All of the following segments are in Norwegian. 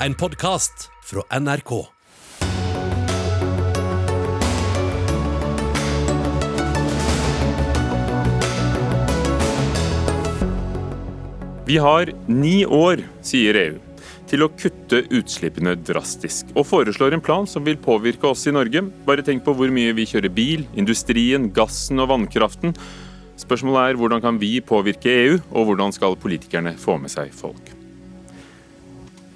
en podkast fra NRK. Vi har ni år, sier EU, til å kutte utslippene drastisk, og foreslår en plan som vil påvirke oss i Norge. Bare tenk på hvor mye vi kjører bil, industrien, gassen og vannkraften. Spørsmålet er hvordan kan vi påvirke EU, og hvordan skal politikerne få med seg folk?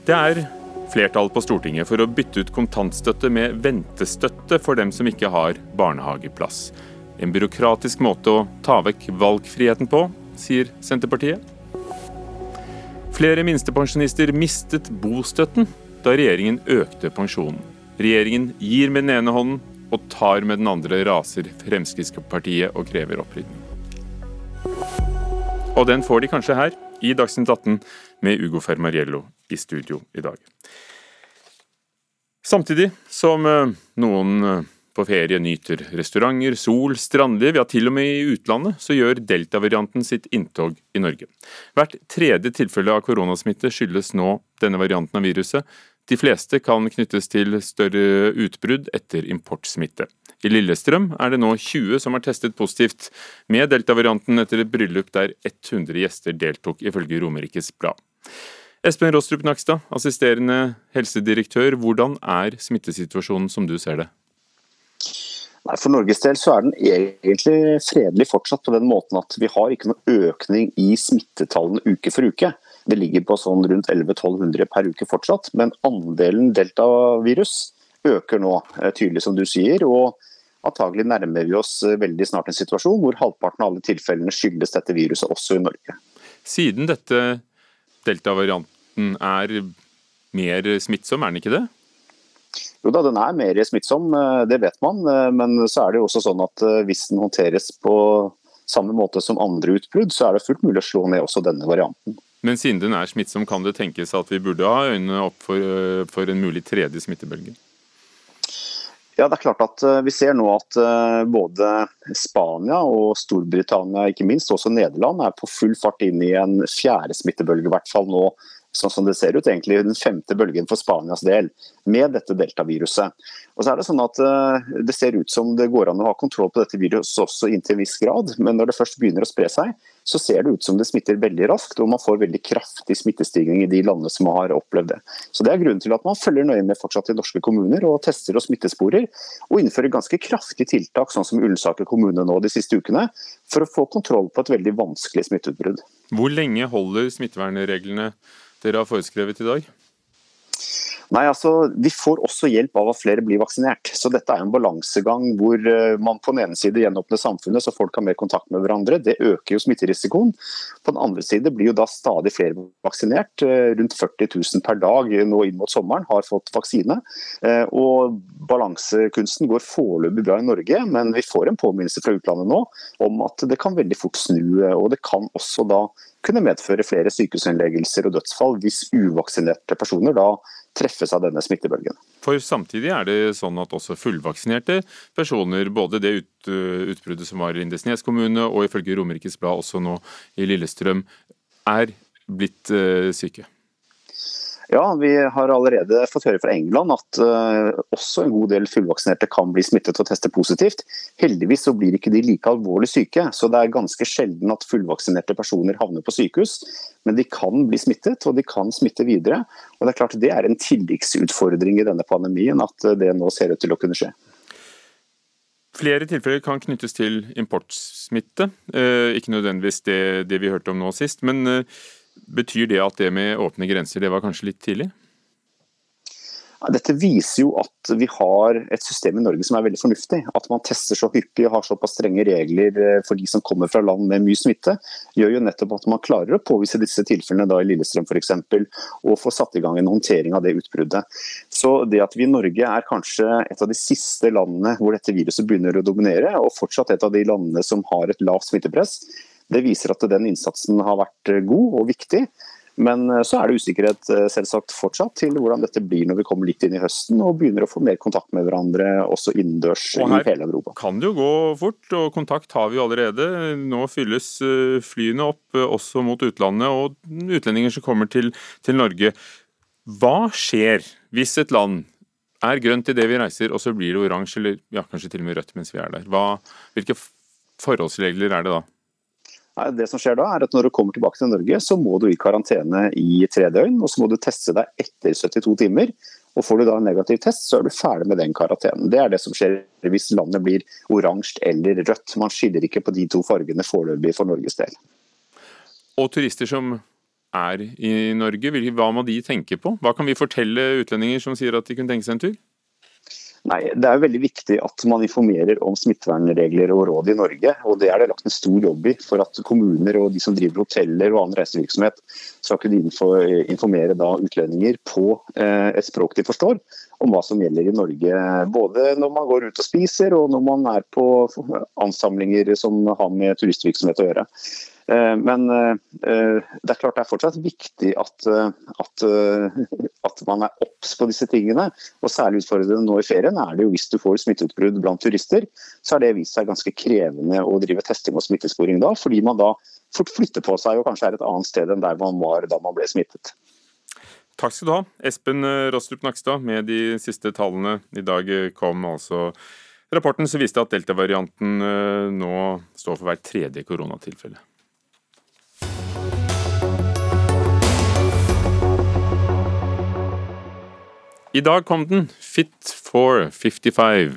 Det er flertall på Stortinget for å bytte ut kontantstøtte med ventestøtte for dem som ikke har barnehageplass. En byråkratisk måte å ta vekk valgfriheten på, sier Senterpartiet. Flere minstepensjonister mistet bostøtten da regjeringen økte pensjonen. Regjeringen gir med den ene hånden og tar med den andre, raser Fremskrittspartiet og krever opprydning. Og den får de kanskje her, i Dagsnytt 18, med Ugo Fermariello i studio i dag. Samtidig som eh, noen eh, på ferie nyter restauranter, sol, strandliv, ja til og med i utlandet, så gjør delta-varianten sitt inntog i Norge. Hvert tredje tilfelle av koronasmitte skyldes nå denne varianten av viruset. De fleste kan knyttes til større utbrudd etter importsmitte. I Lillestrøm er det nå 20 som har testet positivt med delta-varianten etter et bryllup der 100 gjester deltok, ifølge Romerikes Blad. Espen Rostrup Nakstad, assisterende helsedirektør, hvordan er smittesituasjonen som du ser det? Nei, For Norges del så er den egentlig fredelig fortsatt på den måten at vi har ikke noe økning i smittetallene uke for uke. Det ligger på sånn rundt 1100-1200 per uke fortsatt, men andelen deltavirus øker nå, eh, tydelig som du sier. og Antagelig nærmer vi oss eh, veldig snart en situasjon hvor halvparten av alle tilfellene skyldes dette viruset også i Norge. Siden dette delta-varianten er mer smittsom, er den ikke det? Jo da, den er mer smittsom, eh, det vet man. Eh, men så er det jo også sånn at eh, hvis den håndteres på samme måte som andre utbrudd, så er det fullt mulig å slå ned også denne varianten. Men siden den er smittsom, kan det tenkes at vi burde ha øynene opp for, for en mulig tredje smittebølge? Ja, det er klart at Vi ser nå at både Spania og Storbritannia, ikke minst, også Nederland, er på full fart inn i en fjerde smittebølge, i hvert fall nå sånn som det ser ut, egentlig den femte bølgen for Spanias del, med dette deltaviruset. Og så er Det sånn at uh, det ser ut som det går an å ha kontroll på dette viruset også inntil en viss grad, men når det først begynner å spre seg, så ser det ut som det smitter veldig raskt, og man får veldig kraftig smittestigning i de landene som har opplevd det. Så Det er grunnen til at man følger nøye med fortsatt i norske kommuner og tester og smittesporer, og innfører ganske kraftige tiltak, sånn som Ullensaker kommune nå de siste ukene, for å få kontroll på et veldig vanskelig smitteutbrudd. Hvor lenge holder smittevernreglene dere har foreskrevet i dag? Nei, altså, Vi får også hjelp av at flere blir vaksinert. Så Dette er en balansegang hvor eh, man på den ene side gjenåpner samfunnet så folk har mer kontakt med hverandre. Det øker jo smitterisikoen. På den andre side blir jo da stadig flere vaksinert. Eh, rundt 40 000 per dag nå inn mot sommeren har fått vaksine. Eh, og Balansekunsten går foreløpig bra i Norge, men vi får en påminnelse fra utlandet nå om at det kan veldig fort snu. og Det kan også da kunne medføre flere sykehusinnleggelser og dødsfall hvis uvaksinerte personer da treffes av denne smittebølgen. For Samtidig er det sånn at også fullvaksinerte personer, både det ut, utbruddet som var i Lindesnes kommune og ifølge Romerikes Blad også nå i Lillestrøm, er blitt uh, syke. Ja, vi har allerede fått høre fra England at uh, også en god del fullvaksinerte kan bli smittet og teste positivt. Heldigvis så blir ikke de like alvorlig syke, så det er ganske sjelden at fullvaksinerte personer havner på sykehus. Men de kan bli smittet, og de kan smitte videre. Og Det er klart det er en tilleggsutfordring i denne pandemien at uh, det nå ser ut til å kunne skje. Flere tilfeller kan knyttes til importsmitte. Uh, ikke nødvendigvis det, det, vi hørte om nå sist. men Betyr det at det med åpne grenser, det var kanskje litt tidlig? Dette viser jo at vi har et system i Norge som er veldig fornuftig. At man tester så hyppig og har såpass strenge regler eh, for de som kommer fra land med mye smitte, gjør jo nettopp at man klarer å påvise disse tilfellene da i Lillestrøm f.eks. Og få satt i gang en håndtering av det utbruddet. Så det at vi i Norge er kanskje et av de siste landene hvor dette viruset begynner å dominere, og fortsatt et av de landene som har et lavt smittepress, det viser at den innsatsen har vært eh, god og viktig. Men eh, så er det usikkerhet eh, selvsagt fortsatt til hvordan dette blir når vi kommer litt inn i høsten og begynner å få mer kontakt med hverandre også innendørs i hele Europa. Kan det jo gå fort, og kontakt har vi jo allerede. Nå fylles flyene opp også mot utlandet og utlendinger som kommer til, til Norge. Hva skjer hvis et land er grønt idet vi reiser, og så blir det oransje, eller ja, kanskje til og med rødt mens vi er der? Hva, hvilke forholdsregler er det da? Det som skjer da er at Når du kommer tilbake til Norge, så må du i karantene i tre døgn. og Så må du teste deg etter 72 timer. og Får du da en negativ test, så er du ferdig med den karantenen. Det er det som skjer hvis landet blir oransje eller rødt. Man skiller ikke på de to fargene foreløpig for Norges del. Og turister som er i Norge, hva må de tenke på? Hva kan vi fortelle utlendinger som sier at de kunne tenke seg en tur? Nei, Det er veldig viktig at man informerer om smittevernregler og råd i Norge. og Det er det lagt en stor jobb i for at kommuner og de som driver hoteller og annen reisevirksomhet skal kunne informere utlendinger på eh, et språk de forstår om hva som gjelder i Norge. Både når man går ut og spiser og når man er på ansamlinger som har med turistvirksomhet å gjøre. Eh, men eh, det er klart det er fortsatt viktig at, eh, at, at man er obs på disse tingene. og Særlig utfordrende nå i ferien er det jo hvis du får smitteutbrudd blant turister. Så har det vist seg ganske krevende å drive testing og smittesporing da, fordi man da fort flytter på seg og kanskje er et annet sted enn der man var da man ble smittet. Takk skal du ha, Espen Rostrup Nakstad. Med de siste tallene i dag kom altså rapporten som viste at delta-varianten nå står for hver tredje koronatilfelle. I dag kom den, Fit for 55.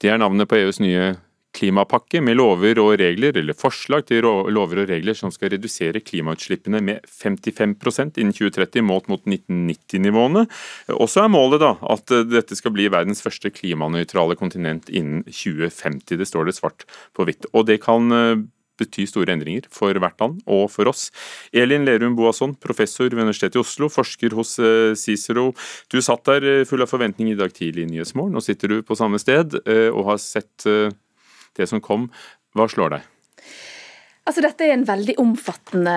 Det er navnet på EUs nye klimapakke med lover og regler, eller forslag til lover og regler som skal redusere klimautslippene med 55% innen 2030, målt mot 1990-nivåene. Også er målet da at dette skal bli verdens første klimanøytrale kontinent innen 2050. Det står det svart på hvitt. Og det kan eh, bety store endringer for hvert land og for oss. Elin Lerum Boasson, professor ved Universitetet i Oslo, forsker hos eh, Cicero. Du satt der eh, full av forventning i dag tidlig i Nyhetsmorgen. Nå sitter du på samme sted eh, og har sett det som kom. Hva slår deg? Altså, Dette er en veldig omfattende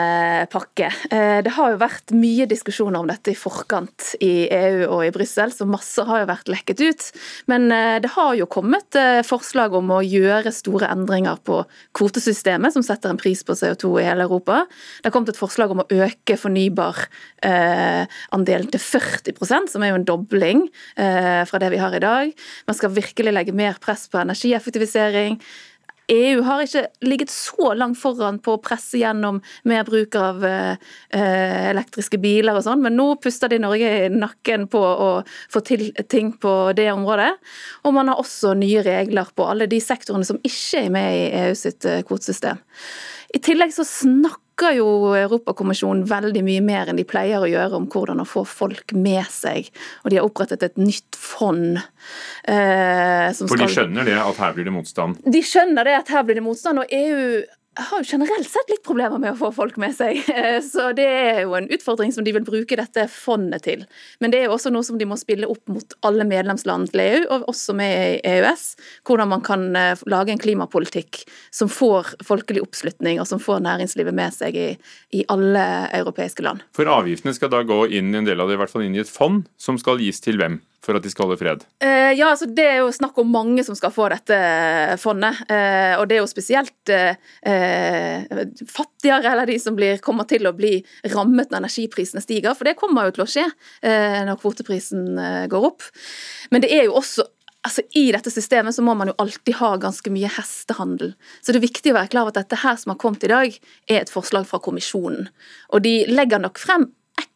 pakke. Eh, det har jo vært mye diskusjoner om dette i forkant i EU og i Brussel, så masse har jo vært lekket ut. Men eh, det har jo kommet eh, forslag om å gjøre store endringer på kvotesystemet, som setter en pris på CO2 i hele Europa. Det har kommet et forslag om å øke fornybarandelen til 40% som er jo en dobling fra det vi har i dag. Man skal virkelig legge mer press på energieffektivisering. EU har ikke ligget så langt foran på å presse gjennom mer bruk av eh, elektriske biler og sånn, men nå puster de Norge i nakken på å få til ting på det området. Og man har også nye regler på alle de sektorene som ikke er med i EU sitt eh, kvotesystem. I tillegg så snakker snakker jo Europakommisjonen veldig mye mer enn de pleier å gjøre om hvordan å få folk med seg. Og de har opprettet et nytt fond. Eh, For de skjønner det at her blir det motstand? De skjønner det at her blir det motstand, og EU har jo generelt sett litt problemer med å få folk med seg. Så det er jo en utfordring som de vil bruke dette fondet til. Men det er jo også noe som de må spille opp mot alle medlemsland til EU, og også med EØS. Hvordan man kan eh, lage en klimapolitikk som får folkelig oppslutning, og som får næringslivet med seg i, i alle europeiske land. For avgiftene skal da gå inn i en del av det, i hvert fall inn i et fond, som skal gis til hvem? For at de skal holde fred? Eh, ja, altså Det er jo snakk om mange som skal få dette fondet. Eh, og det er jo spesielt eh, eh, fattigere, eller de som blir, kommer til å bli rammet når energiprisene stiger. For det kommer jo til å skje eh, når kvoteprisen eh, går opp. Men det er jo også altså I dette systemet så må man jo alltid ha ganske mye hestehandel. Så det er viktig å være klar over at dette her som har kommet i dag, er et forslag fra kommisjonen. Og de legger nok frem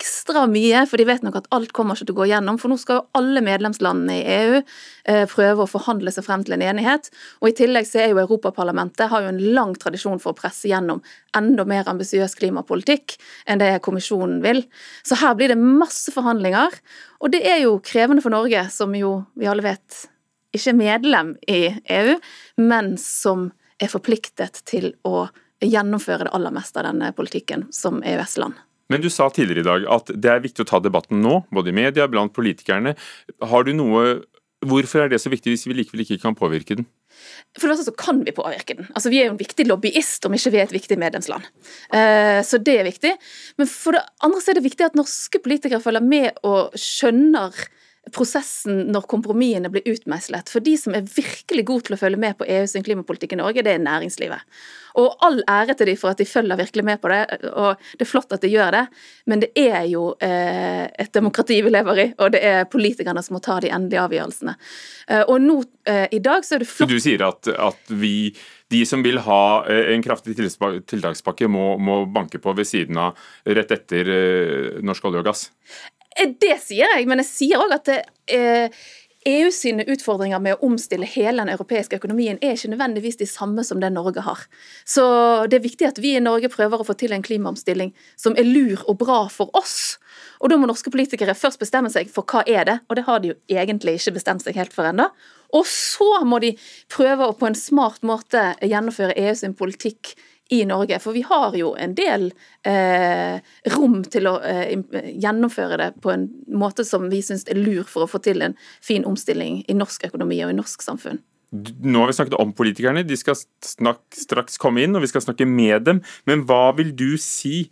ekstra mye, for de vet nok at alt kommer ikke til å gå gjennom. For nå skal jo alle medlemslandene i EU eh, prøve å forhandle seg frem til en enighet. Og i tillegg så er jo Europaparlamentet har jo en lang tradisjon for å presse gjennom enda mer ambisiøs klimapolitikk enn det kommisjonen vil. Så her blir det masse forhandlinger. Og det er jo krevende for Norge, som jo vi alle vet ikke er medlem i EU, men som er forpliktet til å gjennomføre det aller meste av denne politikken som EØS-land. Men du sa tidligere i dag at det er viktig å ta debatten nå, både i media, blant politikerne. Har du noe Hvorfor er det så viktig hvis vi likevel ikke kan påvirke den? For det så kan vi påvirke den. Altså Vi er jo en viktig lobbyist om ikke vi er et viktig medlemsland. Uh, så det er viktig. Men for det andre så er det viktig at norske politikere følger med og skjønner prosessen når kompromissene blir utmeislet. For de som er virkelig gode til å følge med på EUs klimapolitikk i Norge, det er næringslivet. Og all ære til de for at de følger virkelig med på det, og det er flott at de gjør det, men det er jo eh, et demokrati vi lever i, og det er politikerne som må ta de endelige avgjørelsene. Eh, og nå eh, i dag så er det flott Så du sier at, at vi de som vil ha eh, en kraftig tiltakspakke, må, må, banke på ved siden av rett etter eh, norsk olje og gass? Eh, det sier jeg, men jeg sier òg at det, eh, EU sine utfordringer med å omstille hele den europeiske økonomien er ikke nødvendigvis de samme som det Norge har. Så det er viktig at vi i Norge prøver å få til en klimaomstilling som er lur og bra for oss. Og da må norske politikere først bestemme seg for hva er det, og det har de jo egentlig ikke bestemt seg helt for ennå. Og så må de prøve å på en smart måte gjennomføre EU sin politikk i Norge. For vi har jo en del eh, rom til å eh, gjennomføre det på en måte som vi syns er lur for å få til en fin omstilling i norsk økonomi og i norsk samfunn. Nå har vi snakket om politikerne, de skal snak, straks komme inn, og vi skal snakke med dem. Men hva vil du si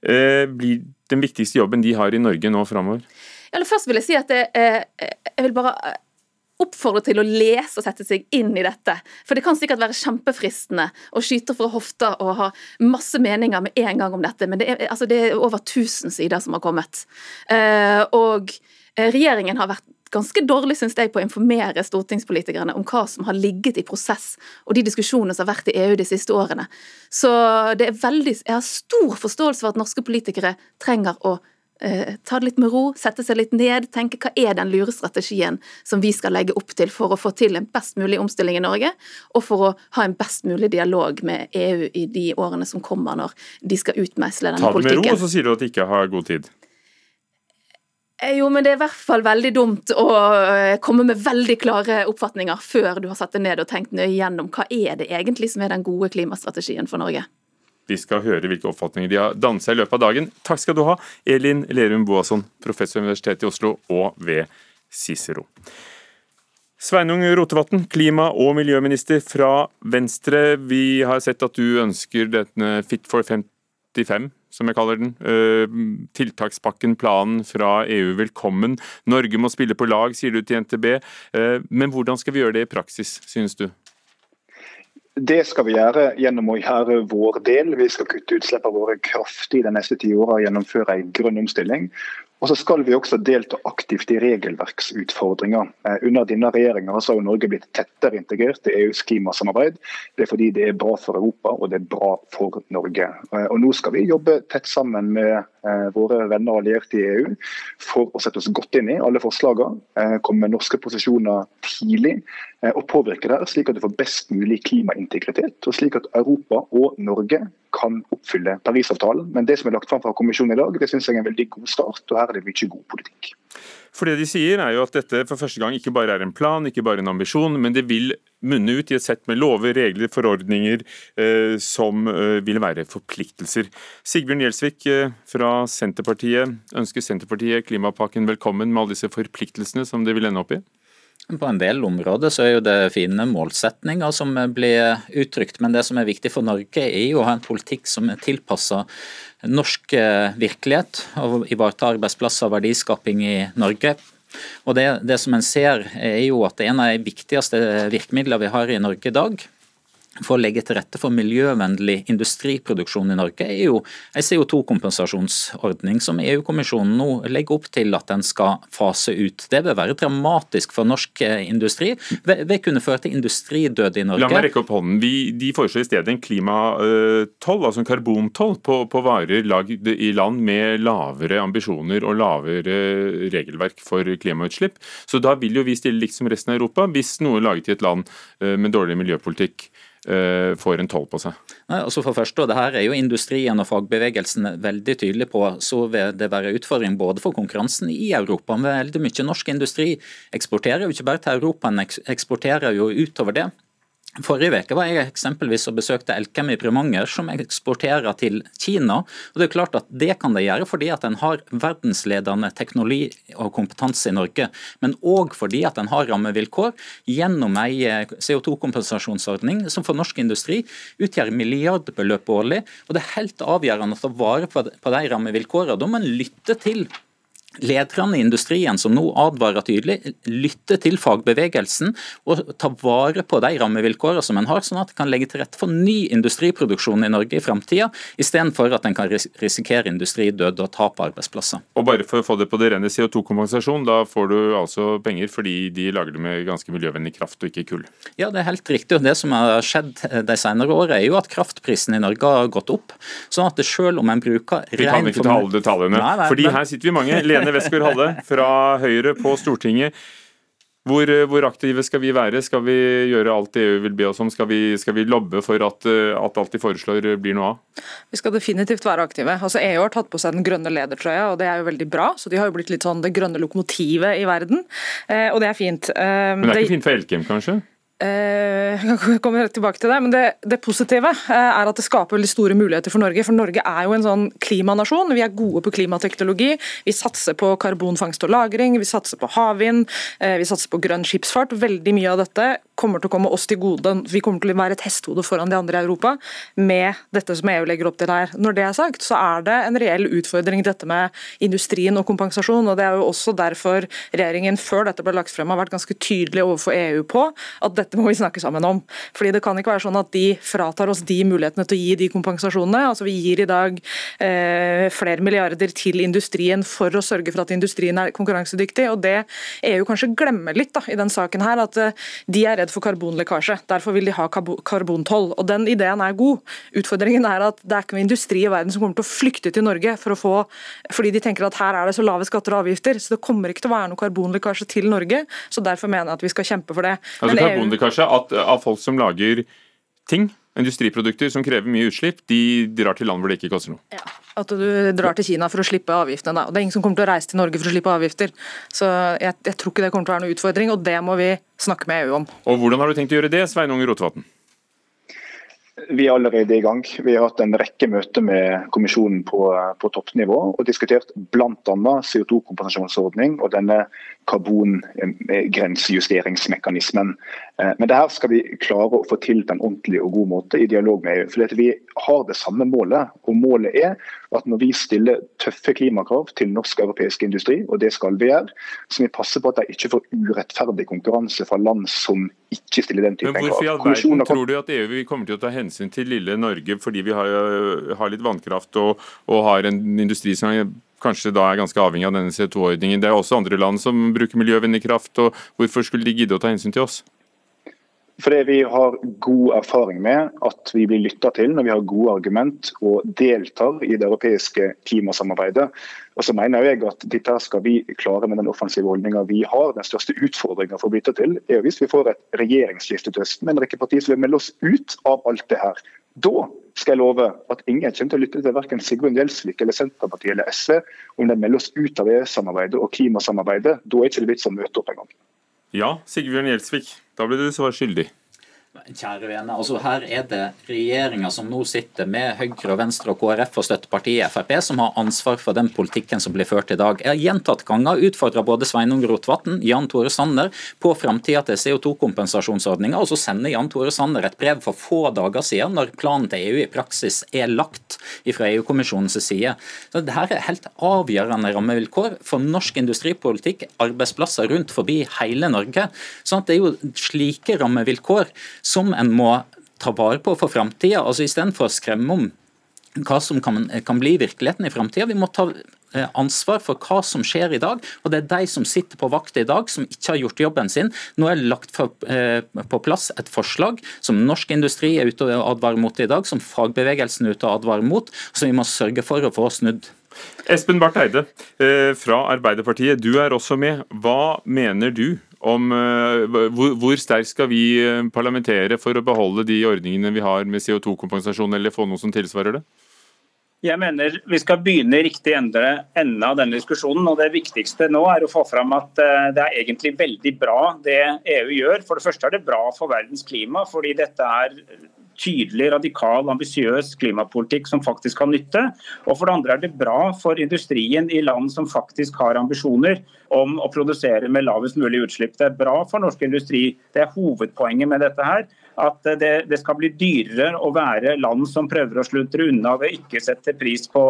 eh, blir den viktigste jobben de har i Norge nå framover? Ja, først vil jeg si at det, eh, jeg vil bare oppfordre til å lese og sette seg inn i dette. For det kan sikkert være kjempefristende å skyte fra hofta og ha masse meninger med en gang om dette, men det er, altså det er over 1000 sider som har kommet. Eh, og eh, regjeringen har vært ganske dårlig synes jeg, på å informere stortingspolitikerne om hva som har ligget i prosess, og de diskusjonene som har vært i EU de siste årene. Så det er veldig, jeg har stor forståelse for at norske politikere trenger å eh, ta det litt med ro, sette seg litt ned, tenke hva er den lure strategien som vi skal legge opp til for å få til en best mulig omstilling i Norge, og for å ha en best mulig dialog med EU i de årene som kommer, når de skal utmeisle denne politikken. Ta det med ro, og så sier du at de ikke har god tid. Eh, jo, men det er i hvert fall veldig dumt å eh, komme med veldig klare oppfatninger før du har satt deg ned og tenkt nøye gjennom hva er det egentlig som er den gode klimastrategien for Norge. Vi skal høre hvilke oppfatninger de har dannet seg i løpet av dagen. Takk skal du ha, Elin Lerum Boasson, professor ved Universitetet i Oslo og ved Cicero. Sveinung Rotevatn, klima- og miljøminister fra Venstre. Vi har sett at du ønsker denne Fit for 55, som jeg kaller den. Eh, tiltakspakken, planen fra EU, velkommen. Norge må spille på lag, sier du til NTB. Eh, men hvordan skal vi gjøre det i praksis, synes du? Det skal vi gjøre gjennom å gjøre vår del. Vi skal kutte utslippene våre kraftig de neste ti årene og gjennomføre en grønn omstilling. Og så skal vi også delta aktivt i regelverksutfordringer. Eh, under denne regjeringa har Norge blitt tettere integrert i EUs klimasamarbeid. Det er fordi det er bra for Europa og det er bra for Norge. Eh, og Nå skal vi jobbe tett sammen med våre venner og allierte i EU for å sette oss godt inn i alle forslagene, komme med norske posisjoner tidlig og påvirke der, slik at du får best mulig klimaintegritet, og slik at Europa og Norge kan oppfylle Parisavtalen. Men det som er lagt fram fra kommisjonen i dag, det synes jeg er en veldig god start. og Her er det mye god politikk. For det de sier er jo at dette for første gang ikke bare er en plan, ikke bare en ambisjon, men det vil munne ut i et sett med lover, regler, forordninger eh, som eh, vil være forpliktelser. Sigbjørn Gjelsvik eh, fra Senterpartiet, ønsker Senterpartiet klimapakken velkommen med alle disse forpliktelsene som det vil ende opp i? På en del områder så er jo det fine målsetninger som blir uttrykt, men det som er viktig for Norge er jo å ha en politikk som er tilpassa norsk eh, virkelighet og ivareta arbeidsplasser og verdiskaping i Norge. Og det, det som en ser er jo at En av de viktigste virkemidlene vi har i Norge i dag, for å legge til rette for miljøvennlig industriproduksjon i Norge, er jo en CO2-kompensasjonsordning som EU-kommisjonen nå legger opp til at den skal fase ut. Det vil være dramatisk for norsk eh, industri. Det kunne føre til industridød i Norge. La meg rekke opp hånden. Vi, de foreslår i stedet en klimatoll, altså en karbontoll, på, på varer lagd i land med lavere ambisjoner og lavere regelverk for klimautslipp. Så da vil jo vi stille likt som resten av Europa, hvis noe er laget i et land eh, med dårlig miljøpolitikk får en toll på seg? Nei, altså for første, og det her er jo Industrien og fagbevegelsen veldig tydelig på. Så vil det være utfordring både for konkurransen i Europa. Men veldig mye norsk industri eksporterer jo ikke bare til Europa, en eksporterer jo utover det. Forrige uke var jeg eksempelvis og besøkte Elkem i Primanger, som eksporterer til Kina. og Det er klart at det kan de gjøre fordi at en har verdensledende teknologi og kompetanse i Norge, men òg fordi at en har rammevilkår gjennom ei eh, CO2-kompensasjonsordning som for norsk industri utgjør milliardbeløp årlig. og Det er helt avgjørende å ta vare på de rammevilkårene. Da må en lytte til lederne i industrien som nå advarer tydelig, lytte til fagbevegelsen og ta vare på de rammevilkårene som en har, sånn at en kan legge til rette for ny industriproduksjon i Norge i framtida, istedenfor at en kan risikere industridød og tap av arbeidsplasser. Og bare for å få det på det rene CO2-kompensasjon, da får du altså penger fordi de lager det med ganske miljøvennlig kraft og ikke kull? Ja, det er helt riktig. og Det som har skjedd de senere årene, er jo at kraftprisen i Norge har gått opp. sånn at selv om en bruker Vi kan ikke ta alle detaljene, fordi her sitter vi mange. Lene Westgård-Halle fra Høyre på Stortinget. Hvor, hvor, aktive skal vi være? Skal vi gjøre alt EU vil be oss om? Skal vi, skal vi lobbe for at, at, alt de foreslår blir noe av? Vi skal definitivt være aktive. Altså EU har tatt på seg den grønne ledertrøya, og det er jo veldig bra. Så de har jo blitt litt sånn det grønne lokomotivet i verden, eh, og det er fint. Eh, Men det er ikke fint for Elkem, kanskje? Eh, jeg kommer tilbake til det, men det, det, positive eh, er at det skaper veldig store muligheter for Norge. For Norge er jo en sånn klimanasjon. Vi er gode på klimateknologi. Vi satser på karbonfangst og -lagring, vi satser på havvind, eh, vi satser på grønn skipsfart. Veldig mye av dette kommer til å komme oss til gode. Vi kommer til å være et hestehode foran de andre i Europa med dette som EU legger opp til her. Når det er sagt, så er det en reell utfordring dette med industrien og kompensasjon. og Det er jo også derfor regjeringen før dette ble lagt frem har vært ganske tydelig overfor EU på at dette må vi snakke sammen om. Fordi Det kan ikke være sånn at de fratar oss de mulighetene til å gi de kompensasjonene. Altså Vi gir i dag eh, flere milliarder til industrien for å sørge for at industrien er konkurransedyktig. og Det EU kanskje glemmer litt da, i den saken her, at eh, de er redd for karbonlekkasje. Derfor vil de ha karbontoll. og Den ideen er god. Utfordringen er at det er ikke noe industri i verden som kommer til å flykte til Norge for å få, fordi de tenker at her er det så lave skatter og avgifter. Så det kommer ikke til å være noe karbonlekkasje til Norge. så Derfor mener jeg at vi skal kjempe for det. Altså, karbonlekkasje av folk som lager ting, industriprodukter som krever mye utslipp, de drar til land hvor det ikke koster noe. Ja, At du drar til Kina for å slippe avgiftene. Da. Det er ingen som kommer til å reise til Norge for å slippe avgifter. Så jeg, jeg tror ikke det kommer til å være noen utfordring, og det må vi snakke med EU om. Og Hvordan har du tenkt å gjøre det, Sveinung Rotevatn? Vi er allerede i gang. Vi har hatt en rekke møter med kommisjonen på, på toppnivå og diskutert bl.a. CO2-kompensasjonsordning og denne karbongrensejusteringsmekanismen. Eh, men det her skal vi klare å få til på en ordentlig og god måte i dialog med EU. For Vi har det samme målet. og Målet er at når vi stiller tøffe klimakrav til norsk og europeisk industri, og det skal vi gjøre, så må vi passe på at de ikke får urettferdig konkurranse fra land som ikke stiller den typen krav. Men Hvorfor i all verden tror du at EU kommer til å ta hensyn til lille Norge fordi vi har, har litt vannkraft og, og har en industri som er kanskje da er ganske avhengig av denne CO2-ordningen. Det er også andre land som bruker miljøvennlig kraft. og Hvorfor skulle de gidde å ta hensyn til oss? Fordi vi har god erfaring med at vi blir lytta til når vi har gode argument og deltar i det europeiske klimasamarbeidet. Og så mener jeg at dette skal vi klare med den offensive holdninga vi har. Den største utfordringa for å bytte til er hvis vi får et regjeringsskifte til høsten med en rekke partier som vil melde oss ut av alt det her. Da skal jeg love at ingen kommer til å lytte til verken Sigbjørn Gjelsvik eller Senterpartiet eller SV om de melder oss ut av EØS-samarbeidet og klimasamarbeidet. Da er ikke det vits å møte opp engang. Ja, Sigbjørn Gjelsvik, da blir du svar skyldig. Kjære vene, altså Her er det regjeringa som nå sitter med Høyre, og Venstre og KrF og støttepartiet Frp som har ansvar for den politikken som blir ført i dag. Jeg har gjentatt ganger utfordra både Sveinung Rotevatn, Jan Tore Sanner på framtida til CO2-kompensasjonsordninga, og så sender Jan Tore Sanner et brev for få dager siden, når planen til EU i praksis er lagt fra EU-kommisjonens side. Så Dette er helt avgjørende rammevilkår for norsk industripolitikk, arbeidsplasser rundt forbi hele Norge. Sånn at Det er jo slike rammevilkår som en må ta vare på for framtida. Altså, Istedenfor å skremme om hva som kan, kan bli virkeligheten i framtida. Vi må ta eh, ansvar for hva som skjer i dag. og Det er de som sitter på vakt i dag, som ikke har gjort jobben sin. Nå er det lagt for, eh, på plass et forslag som norsk industri er ute og advarer mot i dag, som fagbevegelsen er ute og advarer mot, som vi må sørge for å få snudd. Espen Barth Eide eh, fra Arbeiderpartiet, du er også med. Hva mener du om eh, hvor, hvor sterkt skal vi eh, parlamentere for å beholde de ordningene vi har med CO2-kompensasjon, eller få noe som tilsvarer det? Jeg mener vi skal begynne i riktig ende, ende av denne diskusjonen. og Det viktigste nå er å få fram at eh, det er egentlig veldig bra det EU gjør. For det første er det bra for verdens klima, fordi dette er tydelig, radikal, ambisiøs klimapolitikk som faktisk kan nytte. Og for det andre er det bra for industrien i land som faktisk har ambisjoner om å produsere med lavest mulig utslipp. Det er bra for norsk industri. Det er hovedpoenget med dette her at det, det, skal bli dyrere å være land som prøver å sluntre unna ved ikke sette pris på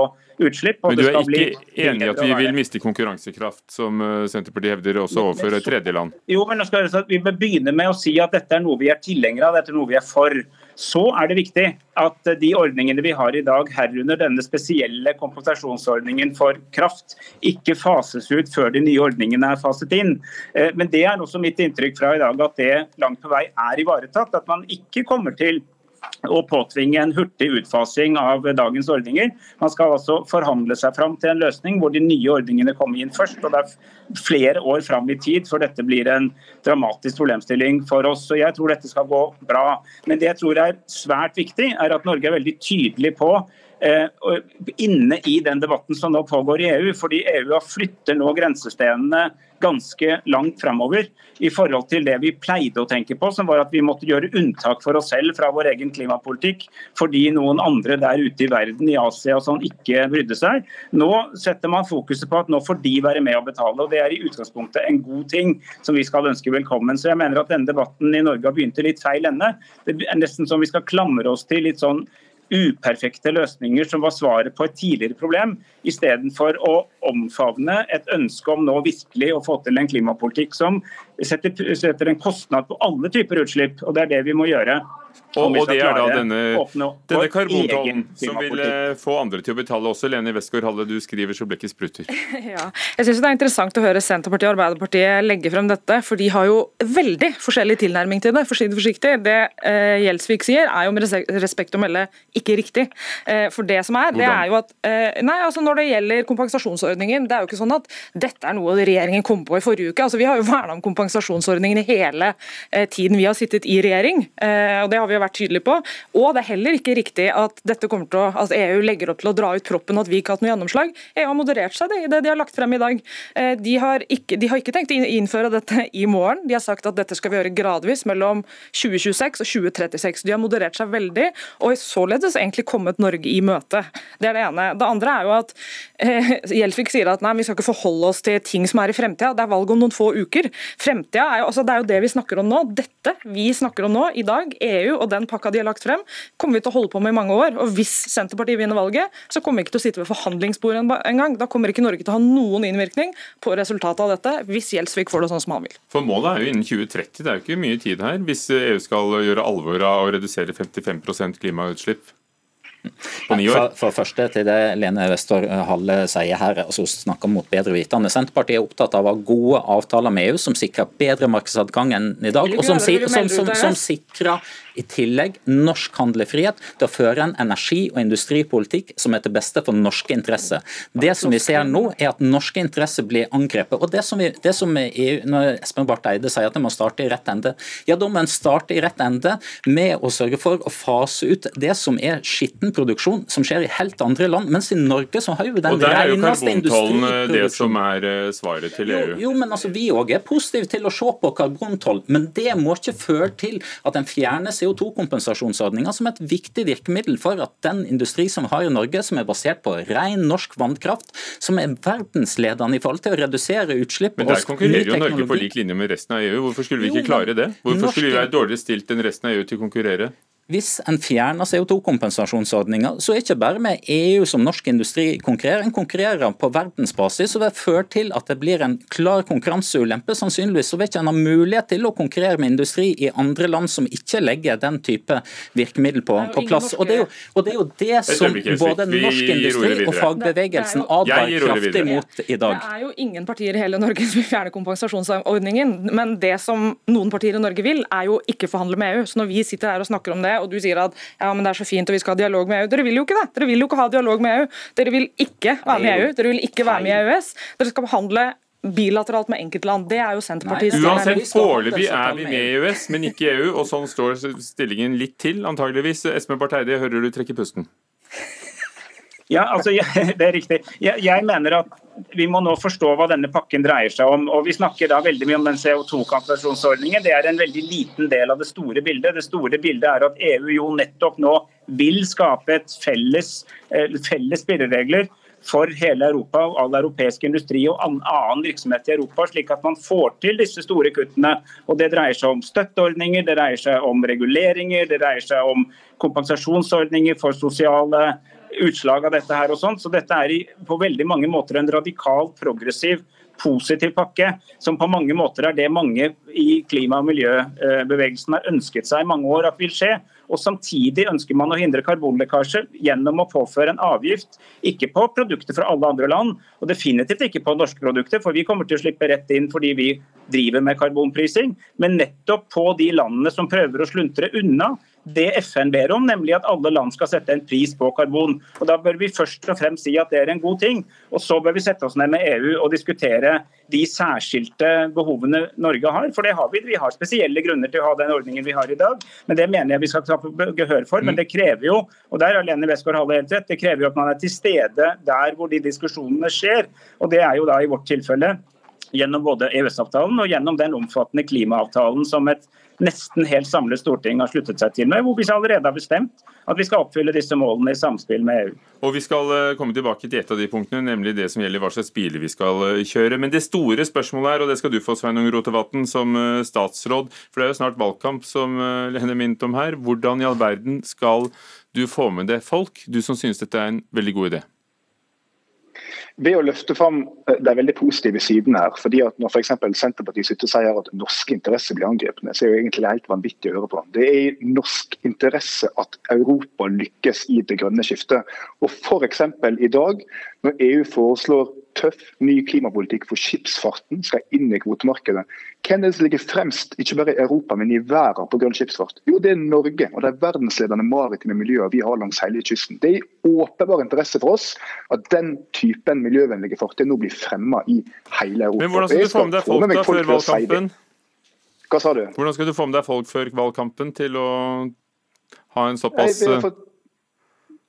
utslipp. Men du er ikke enig i at vi vil miste konkurransekraft, som eh, Senterpartiet hevder, også overfor tredjeland? Jo, men nå skal Vi begynne med å si at dette er noe vi er tilhengere av, dette er noe vi er for. Så er det viktig at de ordningene vi har i dag, herunder denne spesielle kompensasjonsordningen for kraft, ikke fases ut før de nye ordningene er faset inn. Eh, men det er også mitt inntrykk fra i dag at det langt på vei er ivaretatt. At man ikke kommer til å påtvinge en hurtig utfasing av dagens ordninger. Man skal altså forhandle seg fram til en løsning hvor de nye ordningene kommer inn først. og Det er flere år fram i tid før dette blir en dramatisk problemstilling for oss. så Jeg tror dette skal gå bra. Men det jeg tror er svært viktig, er at Norge er veldig tydelig på inne i den debatten som nå pågår i EU. Fordi EU flytter nå grensestenene ganske langt framover i forhold til det vi pleide å tenke på, som var at vi måtte gjøre unntak for oss selv fra vår egen klimapolitikk fordi noen andre der ute i verden, i Asia og sånn, ikke brydde seg. Nå setter man fokuset på at nå får de være med å betale. og Det er i utgangspunktet en god ting som vi skal ønske velkommen. Så jeg mener at denne debatten i Norge har begynt i litt feil ende. Det er nesten som vi skal klamre oss til litt sånn uperfekte løsninger som var svaret på et tidligere problem, istedenfor å omfavne et ønske om nå virkelig å få til en klimapolitikk som setter, setter en kostnad på alle typer utslipp. og Det er det vi må gjøre. Og, og, det er da denne, denne karbontollen som vil eh, få andre til å betale også. Lene Westgård-Halle, du skriver så blekket sprutter. Ja, jeg synes Det er interessant å høre Senterpartiet og Arbeiderpartiet legge frem dette, for de har jo veldig forskjellig tilnærming til det. for å si Det forsiktig. Det eh, Gjelsvik sier er jo med respekt å melde ikke riktig. Eh, for det som er, det er jo at eh, nei, altså Når det gjelder kompensasjonsordningen, det er jo ikke sånn at dette er noe regjeringen kom på i forrige uke. altså Vi har jo verna om kompensasjonsordningen i hele eh, tiden vi har sittet i regjering. Eh, og det har vi jo vært tydelige på. Og det er heller ikke riktig at dette kommer til å, altså EU legger opp til å dra ut proppen, at vi ikke har hatt noe gjennomslag. EU har moderert seg det, i det de har lagt frem i dag. Eh, de har, ikke, de har ikke tenkt å innføre dette i morgen. De har sagt at dette skal vi gjøre gradvis mellom 2026 og 2036. De har moderert seg veldig, og således egentlig kommet Norge i møte. Det er det ene. Det andre er jo at eh, sier at nei, vi skal ikke forholde oss til ting som er i fremtida. Det er valg om noen få uker. Fremtida er jo, altså, det er jo det vi snakker om nå. Dette vi snakker om nå, i dag, EU og den pakka de har lagt frem, kommer vi til å holde på med i mange år. Og hvis Senterpartiet vinner valget, så kommer vi ikke til å sitte ved forhandlingsbordet engang. Da kommer ikke Norge til å ha noen innvirkning på resultatet av dette, hvis Gjelsvik får det sånn som han vil. For målet er jo innen 2030, det er jo ikke mye tid her. Hvis EU skal gjøre alvor av å redusere 55% klimautslipp på ni? For, for første til det Lene Westor Halle sier her, altså snakker mot bedre vitende. Senterpartiet er opptatt av å ha gode avtaler med EU som sikrer bedre markedsadgang enn i dag, og som, som, som, som sikrer i tillegg norsk handlefrihet til å føre en energi- og industripolitikk som er til beste for norske interesser. Det som vi ser nå, er at norske interesser blir angrepet. og det som, vi, det som EU, Når Espen Barth Eide sier at det må starte i rett ende, ja da må en starte i rett ende med å sørge for å fase ut det som er skitten produksjon som skjer i helt andre land. Mens i Norge så har jo den reneste industriproduksjonen. det som er svaret til EU. Jo, jo men altså Vi òg er positive til å se på karbontoll, men det må ikke føre til at en fjerner CO2-kompensasjonsordninga som et viktig virkemiddel for at den industri som vi har i Norge, som er basert på ren norsk vannkraft, som er verdensledende i forhold til å redusere utslipp Men der konkurrerer jo Norge på lik linje med resten av EU. Hvorfor skulle vi ikke klare det? Hvorfor skulle vi være dårligere stilt enn resten av EU til å konkurrere? Hvis en fjerner CO2-kompensasjonsordninga, så er ikke bare med EU som norsk industri konkurrerer, en konkurrerer på verdensbasis. og Det fører til at det blir en klar konkurranseulempe. Sannsynligvis så vil ikke en ha mulighet til å konkurrere med industri i andre land som ikke legger den type virkemiddel på, på plass. Og det, jo, og det, er jo, det som både norsk industri og fagbevegelsen advarer kraftig mot i dag. Det er jo ingen partier i hele Norge som vil fjerne kompensasjonsordningen, men det som noen partier i Norge vil, er jo ikke forhandle med EU. Så når vi sitter her og snakker om det, og du sier at ja, men det er så fint og vi skal ha dialog med EU. Dere vil jo ikke det. Dere vil jo ikke ha dialog med EU. Dere vil ikke være med i EU. Dere vil ikke være med i EØS. Dere skal behandle bilateralt med enkeltland. Det er jo Senterpartiet. Uansett, foreløpig er vi med i EØS, men ikke i EU. Og sånn står stillingen litt til, antageligvis. Espen Barth Eide, hører du trekke pusten? Ja, altså, det er riktig. Jeg, jeg, mener at vi må nå forstå hva denne pakken dreier seg om. og Vi snakker da veldig mye om den CO2-kompensasjonsordningen. Det er en veldig liten del av det store bildet. Det store bildet er at EU jo nettopp nå vil skape et felles, eh, felles spilleregler for hele Europa og all europeisk industri og annen virksomhet i Europa, slik at man får til disse store kuttene. Og Det dreier seg om støtteordninger, det dreier seg om reguleringer, det dreier seg om kompensasjonsordninger for sosiale utslag av dette her og sånt. Så dette er på veldig mange måter en radikal, progressiv positiv pakke, som på mange måter er det mange i klima- og miljøbevegelsen har ønsket seg i mange år at vil skje. Og Samtidig ønsker man å hindre karbonlekkasje gjennom å påføre en avgift, ikke på produkter fra alle andre land, og definitivt ikke på norske produkter, for vi kommer til å slippe rett inn fordi vi driver med karbonprising, men nettopp på de landene som prøver å sluntre unna det FN ber om, nemlig at alle land skal sette en pris på karbon. Og Da bør vi først og fremst si at det er en god ting. Og Så bør vi sette oss ned med EU og diskutere de særskilte behovene Norge har. For det har vi. Vi har spesielle grunner til å ha den ordningen vi har i dag. Men Det mener jeg vi skal ta gehør for. Men det krever jo, og der har Lene Westgård helt rett, det krever jo at man er til stede der hvor de diskusjonene skjer. Og det er jo da i vårt tilfelle gjennom både EØS-avtalen og gjennom den omfattende klimaavtalen som et nesten helt samlet storting har sluttet seg til med, hvor vi allerede har bestemt at vi skal oppfylle disse målene i samspill med EU. Og Vi skal eh, komme tilbake til et av de punktene, nemlig det som gjelder hva slags biler vi skal eh, kjøre. Men det store spørsmålet er, og det skal du få Sveinung Rotevatn som eh, statsråd, for det er jo snart valgkamp, som Lene minnet om her. Hvordan i all verden skal du få med deg folk, du som synes dette er en veldig god idé? Ved å løfte fram eh, de veldig positive sidene her. fordi at Når f.eks. Senterpartiet sitter og sier at norske interesser blir angrepne, så er det egentlig helt vanvittig å høre på. Det er i norsk interesse at Europa lykkes i det grønne skiftet. Og f.eks. i dag, når EU foreslår tøff ny klimapolitikk for skipsfarten skal inn i kvotemarkedet. Hvem er det som ligger fremst, ikke bare i Europa, men i verden på grønn skipsfart? Jo, det er Norge og de verdensledende maritime miljøene vi har langs hele kysten. Det er i åpenbar interesse for oss at den typen miljøvennlige fartøy nå blir fremma i hele Europa. Men Hvordan skal du få med deg folk da før valgkampen? Hva sa du? Hvordan skal du få med deg folk før valgkampen til å ha en såpass Nei, for...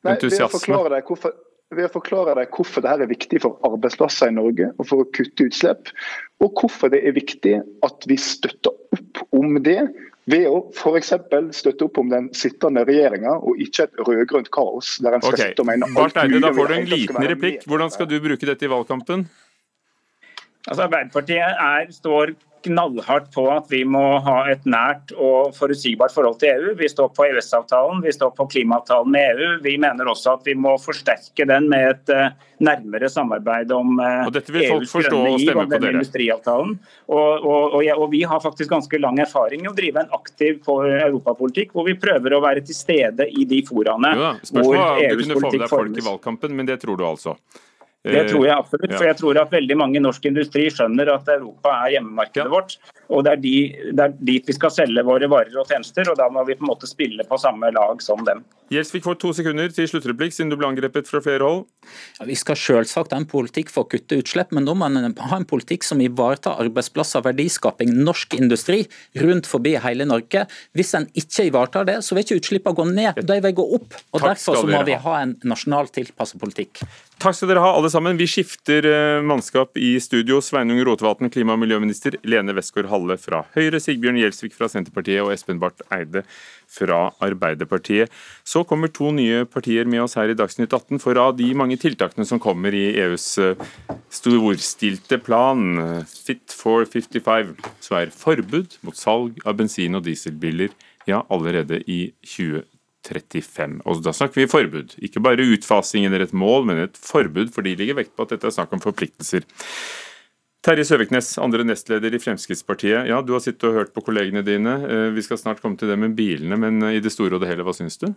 Nei, entusiasme? Deg hvorfor ved å forklare deg hvorfor dette er viktig for arbeidsplasser i Norge og for å kutte utslipp. Og hvorfor det er viktig at vi støtter opp om det ved å f.eks. støtte opp om den sittende regjeringa, og ikke et rød-grønt kaos. der en skal okay. sitte og mene alt Eide, Da får du en liten replikk. Hvordan skal du bruke dette i valgkampen? Altså Arbeiderpartiet er, står knallhardt på at vi må ha et nært og forutsigbart forhold til EU. Vi står på EØS-avtalen, vi står på klimaavtalen med EU. Vi mener også at vi må forsterke den med et uh, nærmere samarbeid om EUs grønne giv og den industriavtalen. Og, og, og, ja, og, vi har faktisk ganske lang erfaring i å drive en aktiv europapolitikk, hvor vi prøver å være til stede i de foraene jo hvor EUs politikk formes. Spørsmålet om du kunne få med deg folk i valgkampen, men det tror du altså? Det tror jeg absolutt. For jeg tror at veldig mange i norsk industri skjønner at Europa er hjemmemarkedet vårt. Og det er, de, det er, dit vi skal selge våre varer og tjenester, og da må vi på en måte spille på samme lag som dem. Gjelsvik får to sekunder til sluttreplikk, siden du ble angrepet fra flere hold. Ja, vi skal selvsagt ha en politikk for å kutte utslipp, men da må man ha en politikk som ivaretar arbeidsplasser, verdiskaping, norsk industri rundt forbi hele Norge. Hvis en ikke ivaretar det, så vil ikke utslippene gå ned, de vil gå opp. og Derfor må vi ha en nasjonal tilpasset politikk. Takk skal dere ha, alle sammen. Vi skifter eh, mannskap i studio. Sveinung Rotevatn, klima- og miljøminister. Lene Westgård-Halle fra Høyre. Sigbjørn Gjelsvik fra Senterpartiet og Espen Barth Eide fra Arbeiderpartiet. Så kommer to nye partier med oss her i Dagsnytt 18. For av de mange tiltakene som kommer i EUs eh, storstilte plan, Fit for 55, så er forbud mot salg av bensin- og dieselbiler ja, allerede i 2020. 35. Og Da snakker vi forbud. Ikke bare utfasing eller et mål, men et forbud, for de ligger vekt på at dette er snakk om forpliktelser. Terje Søviknes, andre nestleder i Fremskrittspartiet. Ja, Du har sittet og hørt på kollegene dine. Eh, vi skal snart komme til det med bilene, men i det store og det hele, hva syns du?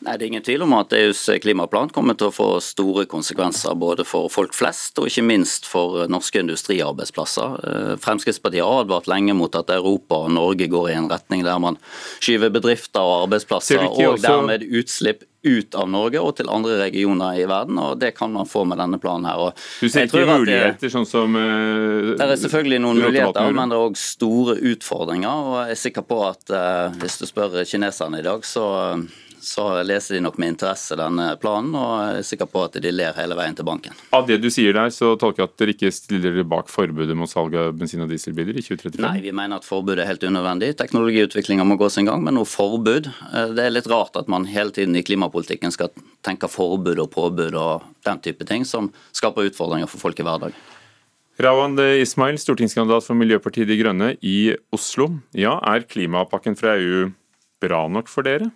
Nei, Det er ingen tvil om at EUs klimaplan kommer til å få store konsekvenser både for folk flest og ikke minst for norske industriarbeidsplasser. Eh, Fremskrittspartiet har advart lenge mot at Europa og Norge går i en retning der man skyver bedrifter og arbeidsplasser og dermed utslipp ut av Norge og til andre regioner i verden, og det kan man få med denne planen her. Og du ser ikke muligheter, sånn som uh, Det er selvfølgelig noen muligheter, men det er òg store utfordringer. og Jeg er sikker på at uh, hvis du spør kineserne i dag, så så leser de nok med interesse denne planen, og er sikker på at de ler hele veien til banken. Av det du sier der, så tolker jeg at dere ikke stiller dere bak forbudet mot salg av bensin- og dieselbiler i 2035? Nei, vi mener at forbudet er helt unødvendig. Teknologiutviklinga må gå sin gang, men noe forbud eh, Det er litt rart at man hele tiden i klimapolitikken skal tenke forbud og påbud og den type ting, som skaper utfordringer for folk i hverdagen. Rawand Ismail, stortingskandidat for Miljøpartiet De Grønne i Oslo. Ja, Er klimapakken fra EU bra nok for dere?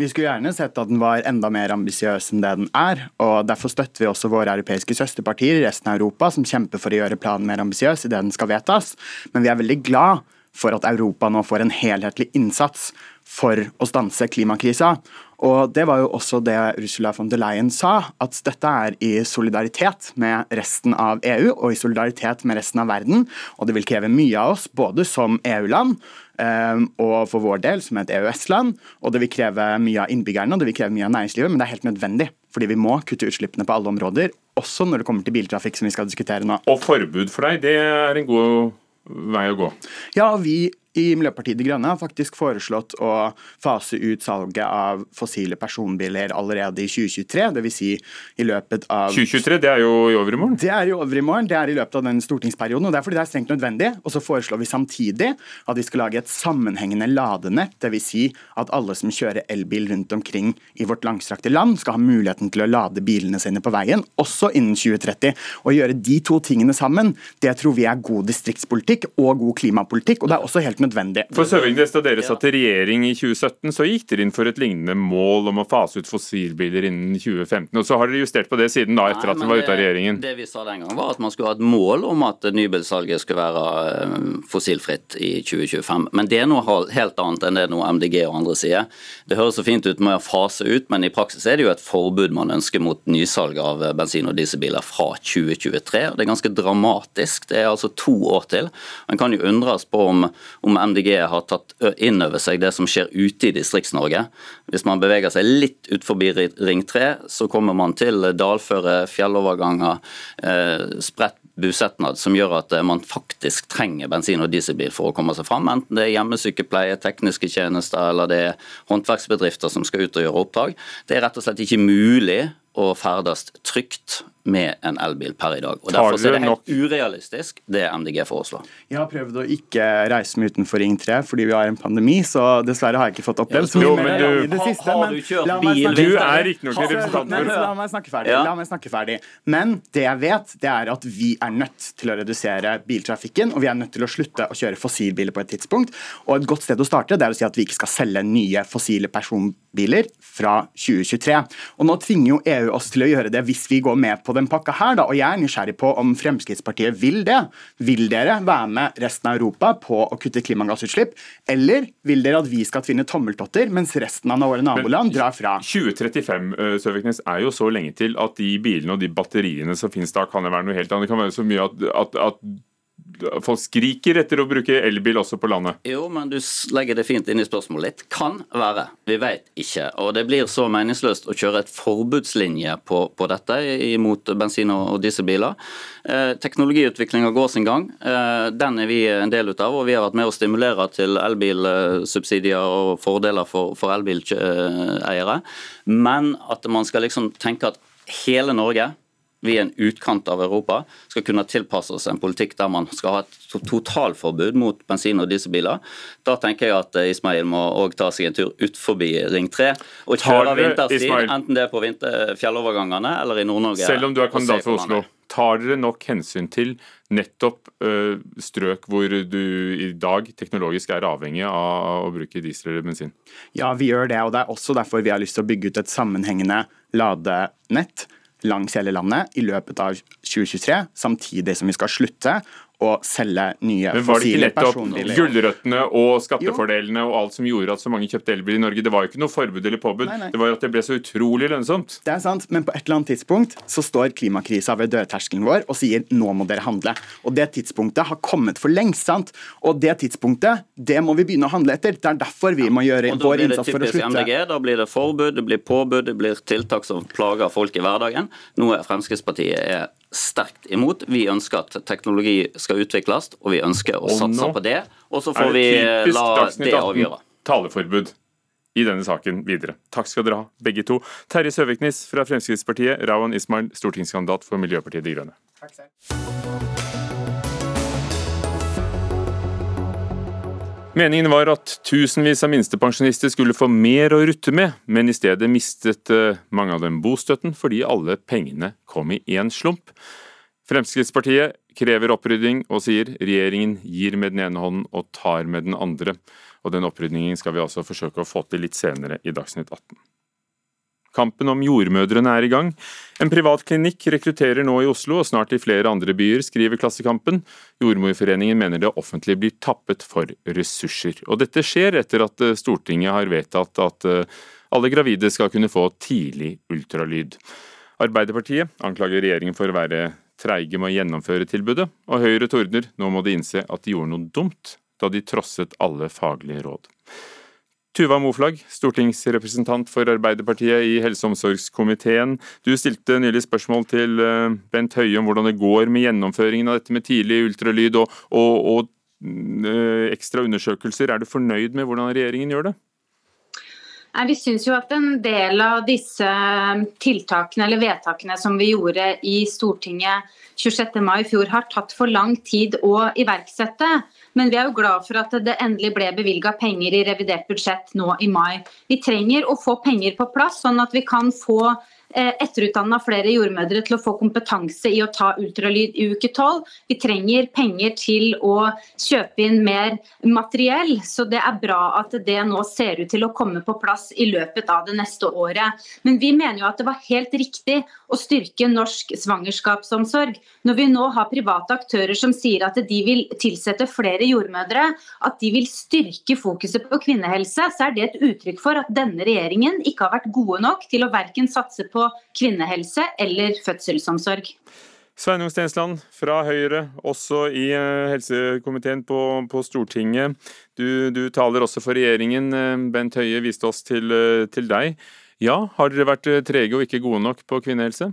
Vi skulle gjerne sett at den var enda mer ambisiøs enn det den er. og Derfor støtter vi også våre europeiske søsterpartier i resten av Europa, som kjemper for å gjøre planen mer ambisiøs idet den skal vedtas. Men vi er veldig glad for at Europa nå får en helhetlig innsats for å stanse klimakrisa. Og Det var jo også det Ursula von der Leyen sa, at dette er i solidaritet med resten av EU og i solidaritet med resten av verden. Og det vil kreve mye av oss, både som EU-land og for vår del som et EØS-land. Og det vil kreve mye av innbyggerne og det vil kreve mye av næringslivet, men det er helt nødvendig. Fordi vi må kutte utslippene på alle områder, også når det kommer til biltrafikk, som vi skal diskutere nå. Og forbud for deg, det er en god vei å gå? Ja, vi i Miljøpartiet De Grønne har faktisk foreslått å fase ut salget av fossile personbiler allerede i 2023. Dvs. Si i løpet av 2023, det er jo i overmorgen? Det er i overmorgen, det er i løpet av den stortingsperioden. og Det er fordi det er strengt nødvendig. Og så foreslår vi samtidig at vi skal lage et sammenhengende ladenett. Dvs. Si at alle som kjører elbil rundt omkring i vårt langstrakte land, skal ha muligheten til å lade bilene sine på veien, også innen 2030. Å gjøre de to tingene sammen, det tror vi er god distriktspolitikk og god klimapolitikk. og det er også helt nødvendig. For Søvingnes, Da dere satt i regjering i 2017, så gikk dere inn for et lignende mål om å fase ut fossilbiler innen 2015. og Så har dere justert på det siden da, etter Nei, at dere var ute av regjeringen. Det vi sa den gangen var at man skulle ha et mål om at nybilsalget skulle være eh, fossilfritt i 2025. Men det er noe helt annet enn det noe MDG og andre sier. Det høres så fint ut med å fase ut, men i praksis er det jo et forbud man ønsker mot nysalg av bensin- og dieselbiler fra 2023. og Det er ganske dramatisk. Det er altså to år til. Man kan jo undres på om, om MDG har tatt inn over seg det som skjer ute i Distrikts-Norge. Hvis man beveger seg litt ut forbi Ring 3, så kommer man til dalføre, fjelloverganger, spredt busetnad som gjør at man faktisk trenger bensin- og dieselbil for å komme seg fram. Enten det er hjemmesykepleie, tekniske tjenester eller det er håndverksbedrifter som skal ut og gjøre oppdrag. Det er rett og slett ikke mulig å ferdes trygt med en elbil per i dag. Og Derfor er det helt urealistisk det MDG foreslår. Jeg har prøvd å ikke reise meg utenfor Ring 3 fordi vi har en pandemi, så dessverre har jeg ikke fått opplevd så mye mer du, i det siste. Har, har du kjørt bil? Du er riktignok en representant for La meg snakke ferdig. La meg snakke ferdig. Men det jeg vet, det er at vi er nødt til å redusere biltrafikken, og vi er nødt til å slutte å kjøre fossilbiler på et tidspunkt. Og et godt sted å starte det er å si at vi ikke skal selge nye fossile personbiler fra 2023. Og nå tvinger jo EU oss til å gjøre det hvis vi går med på den pakka her, da. Og jeg er nysgjerrig på om Fremskrittspartiet vil det. Vil dere være med resten av Europa på å kutte klimagassutslipp, eller vil dere at vi skal tvinne tommeltotter, mens resten av våre naboland drar fra? 2035 Søviknes, er jo så lenge til at de bilene og de batteriene som finnes da, kan det være noe helt annet. Det kan være så mye at, at, at folk skriker etter å bruke elbil også på landet. Jo, men du legger det fint inn i spørsmålet litt. Kan være. Vi vet ikke. Og det blir så meningsløst å kjøre et forbudslinje på, på dette imot bensin- og dieselbiler. Eh, Teknologiutviklinga går sin gang. Eh, den er vi en del av, og vi har vært med å stimulere til elbilsubsidier og fordeler for, for elbileiere. Men at man skal liksom tenke at hele Norge vi er en utkant av Europa, skal kunne tilpasse oss en politikk der man skal ha et totalforbud mot bensin- og dieselbiler. Da tenker jeg at Ismail må òg ta seg en tur ut forbi Ring 3 og kjøre vinterstid, enten det er på vinter, fjellovergangene eller i Nord-Norge. Selv om du er kandidat for Oslo, tar dere nok hensyn til nettopp øh, strøk hvor du i dag teknologisk er avhengig av å bruke diesel eller bensin? Ja, vi gjør det, og det er også derfor vi har lyst til å bygge ut et sammenhengende ladenett langs hele landet i løpet av 2023, samtidig som vi skal slutte å selge nye Men var det ikke nettopp gulrøttene og skattefordelene og alt som gjorde at så mange kjøpte elbil i Norge? Det var jo ikke noe forbud eller påbud, Nei, nei. det var at det ble så utrolig lønnsomt. Det er sant, men på et eller annet tidspunkt så står klimakrisa ved dørterskelen vår og sier nå må dere handle. Og det tidspunktet har kommet for lengst, sant? Og det tidspunktet, det må vi begynne å handle etter. Det er derfor vi må gjøre Og da vår blir det innsats for å typisk slutte. MDG, da blir det forbud, det blir påbud, det blir tiltak som plager folk i hverdagen. Noe Fremskrittspartiet er sterkt imot. Vi ønsker at teknologi skal utvikles, og vi ønsker å Og satse på det. Og så får vi la det 18 avgjøre. taleforbud? i denne saken videre. Takk skal dere ha, begge to. Terje Søviknes fra Fremskrittspartiet, Rawan Ismail, stortingskandidat for Miljøpartiet De Grønne. Takk selv. Meningen var at tusenvis av minstepensjonister skulle få mer å rutte med, men i stedet mistet eh, mange av dem bostøtten fordi alle pengene kom i én slump. Fremskrittspartiet krever opprydding og sier regjeringen gir med den ene hånden og tar med den andre. Og Den opprydningen skal vi altså forsøke å få til litt senere i Dagsnytt 18. Kampen om jordmødrene er i gang. En privat klinikk rekrutterer nå i Oslo og snart i flere andre byer, skriver Klassekampen. Jordmorforeningen mener det offentlige blir tappet for ressurser. Og dette skjer etter at eh, Stortinget har vedtatt at eh, alle gravide skal kunne få tidlig ultralyd. Arbeiderpartiet anklager regjeringen for å være treige med å gjennomføre tilbudet, og Høyre tordner nå må de innse at de gjorde noe dumt da de trosset alle faglige råd. Tuva Moflag, stortingsrepresentant for Arbeiderpartiet i helse- og omsorgskomiteen. Du stilte nylig spørsmål til eh, Bent Høie om hvordan det går med gjennomføringen av dette med tidlig ultralyd og, og, og eh, ekstra undersøkelser. Er du fornøyd med hvordan regjeringen gjør det? Vi syns jo at en del av disse tiltakene eller vedtakene som vi gjorde i Stortinget 26. mai i fjor, har tatt for lang tid å iverksette. Men vi er jo glad for at det endelig ble bevilga penger i revidert budsjett nå i mai. Vi trenger å få penger på plass, sånn at vi kan få Eh, etterutdanna flere jordmødre til å få kompetanse i å ta ultralyd i uke 12. Vi trenger penger til å kjøpe inn mer materiell, så det er bra at det nå ser ut til å komme på plass i løpet av det neste året. Men vi mener jo at det var helt riktig å styrke norsk svangerskapsomsorg. Når vi nå har private aktører som sier at de vil tilsette flere jordmødre, at de vil styrke fokuset på kvinnehelse, så er det et uttrykk for at denne regjeringen ikke har vært gode nok til å verken satse på på kvinnehelse eller fødselsomsorg. Sveinung Stensland fra Høyre, også i eh, helsekomiteen på, på Stortinget. Du, du, taler også for regjeringen. Eh, Bent Høie viste oss til, eh, til deg. Ja, har dere vært trege og ikke gode nok på kvinnehelse?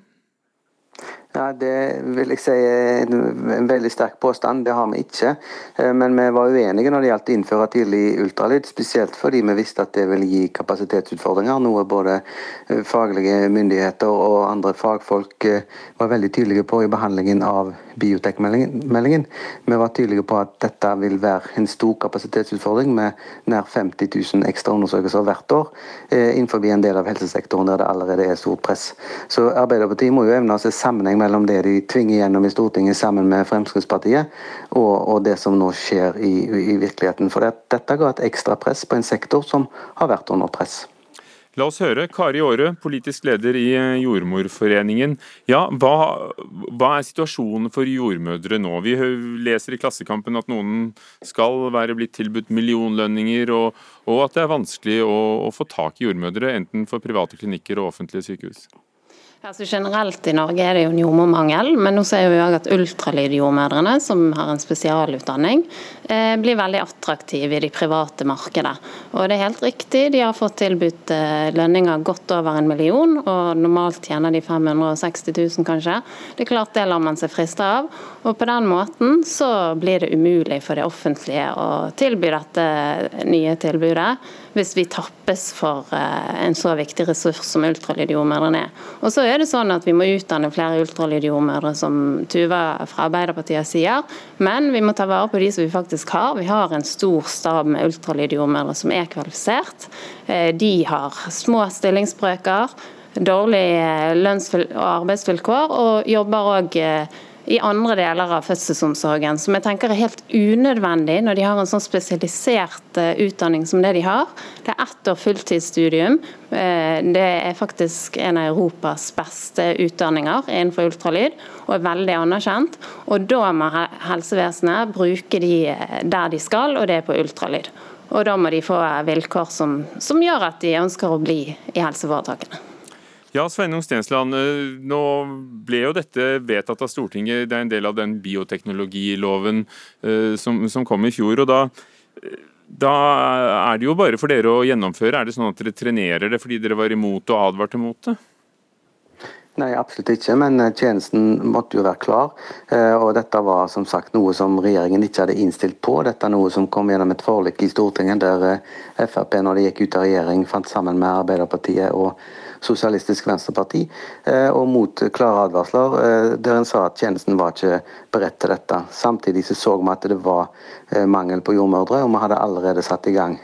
Ja, Det vil jeg si er en veldig sterk påstand. Det har vi ikke. Eh, men vi var uenige når det gjaldt å innføre tidlig ultralyd, spesielt fordi vi visste at det ville gi kapasitetsutfordringer. Noe både eh, faglige myndigheter og andre fagfolk eh, var veldig tydelige på i behandlingen av biotekmeldingen. Vi var tydelige på at dette vil være en stor kapasitetsutfordring med nær 50 000 ekstra undersøkelser hvert år innenfor en del av helsesektoren der det allerede er stort press. Så Arbeiderpartiet må jo evne å se sammenheng mellom det de tvinger gjennom i Stortinget sammen med Fremskrittspartiet, og, og det som nå skjer i, i virkeligheten. For det, dette ga et ekstra press på en sektor som har vært under press. La oss høre. Kari Aare, politisk leder i eh, Jordmorforeningen. Ja, hva, hva, er situasjonen for jordmødre nå? Vi leser i Klassekampen at noen skal være blitt tilbudt millionlønninger, og, og at det er vanskelig å, å få tak i jordmødre, enten for private klinikker og offentlige sykehus. Altså generelt i Norge er det jo en jordmormangel, men nå ser vi også at ultralydjordmødrene, som har en spesialutdanning, eh, blir veldig attraktive i de private markedet. Og det er helt riktig, de har fått tilbudt eh, lønninger godt over en million, og normalt tjener de 560 000 kanskje. Det er klart det lar man seg friste av, og på den måten så blir det umulig for det offentlige å tilby dette nye tilbudet hvis vi tappes for eh, en så viktig ressurs som ultralydjordmødrene er. Og så er det sånn at Vi må utdanne flere ultralydjordmødre, som Tuva fra Arbeiderpartiet sier. Men vi må ta vare på de som vi faktisk har. Vi har en stor stab med ultralydjordmødre som er kvalifisert. Eh, de har små stillingsbrøker, dårlige lønns- og arbeidsvilkår, og jobber òg i andre deler av fødselsomsorgen, som jeg tenker er helt unødvendig når de har en sånn spesialisert eh, utdanning som det de har. Det er ett år fulltidsstudium. Eh, det er faktisk en av Europas beste utdanninger innenfor ultralyd, og er veldig anerkjent. Og da må helsevesenet bruke de eh, der de skal, og det er på ultralyd. Og da må de få vilkår som, som gjør at de ønsker å bli i helseforetakene. Ja, Sveinung Stensland, eh, nå ble jo dette vedtatt av Stortinget. Det er en del av den bioteknologiloven eh, som, som kom i fjor. og da, eh, da er det jo bare for dere å gjennomføre. Er det sånn at dere trenerer det fordi dere var imot og advarte mot det? Nei, absolutt ikke, men tjenesten måtte jo være klar. Og dette var som sagt noe som regjeringen ikke hadde innstilt på. Dette er noe som kom gjennom et forlik i Stortinget, der Frp når de gikk ut av regjering fant sammen med Arbeiderpartiet og Sosialistisk Venstreparti, og mot klare advarsler der en sa at tjenesten var ikke beredt til dette. Samtidig så, så vi at det var mangel på jordmødre, og vi hadde allerede satt i gang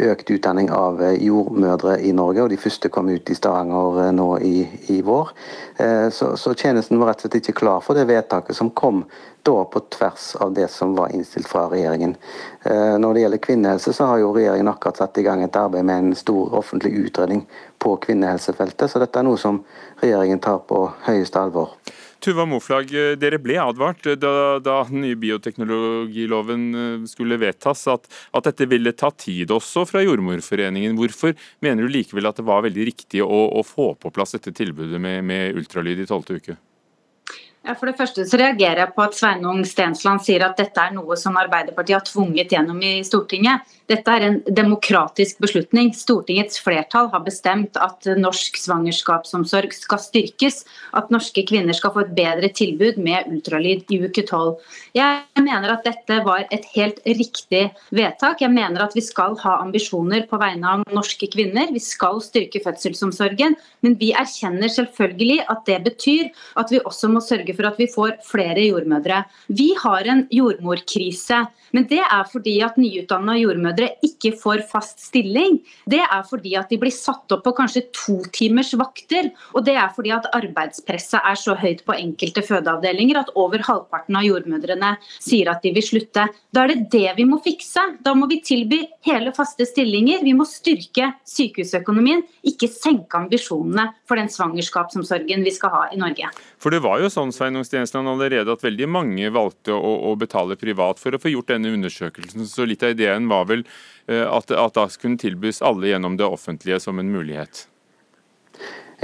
økt utdanning av jordmødre i Norge, og de første kom ut i Stavanger nå i, i vår. Så, så, tjenesten var rett og slett ikke klar for det vedtaket som kom da på tvers av det som var innstilt fra regjeringen. Når det gjelder kvinnehelse, så har jo regjeringen akkurat satt i gang et arbeid med en stor offentlig utredning på kvinnehelsefeltet, så dette er noe som regjeringen tar på høyeste alvor. Tuva Moflag, dere ble advart da, da den nye bioteknologiloven skulle vedtas, at, at, dette ville ta tid også fra Jordmorforeningen. Hvorfor mener du likevel at det var veldig riktig å, å få på plass dette tilbudet med, med ultralyd i tolvte uke? Ja, for det første så reagerer jeg på at Sveinung Stensland sier at dette er noe som Arbeiderpartiet har tvunget gjennom i Stortinget. Dette er en demokratisk beslutning. Stortingets flertall har bestemt at norsk svangerskapsomsorg skal styrkes. At norske kvinner skal få et bedre tilbud med ultralyd i uke 12. Jeg mener at dette var et helt riktig vedtak. Jeg mener at vi skal ha ambisjoner på vegne av norske kvinner. Vi skal styrke fødselsomsorgen. Men vi erkjenner selvfølgelig at det betyr at vi også må sørge for at vi får flere jordmødre. Vi har en jordmorkrise, men det er fordi at nyutdanna jordmødre ikke får fast stilling. Det er fordi at de blir satt opp på kanskje to timers vakter, og det er fordi at arbeidspresset er så høyt på enkelte fødeavdelinger at over halvparten av jordmødrene sier at de vil slutte. Da er det det vi må fikse. Da må vi tilby hele faste stillinger. Vi må styrke sykehusøkonomien, ikke senke ambisjonene for den svangerskapsomsorgen vi skal ha i Norge. For det var jo sånn Sveinung Stensland, allerede at veldig mange valgte å, å, betale privat for å få gjort denne undersøkelsen. Så litt av ideen var vel at, at da kunne tilbys alle gjennom det offentlige som en mulighet.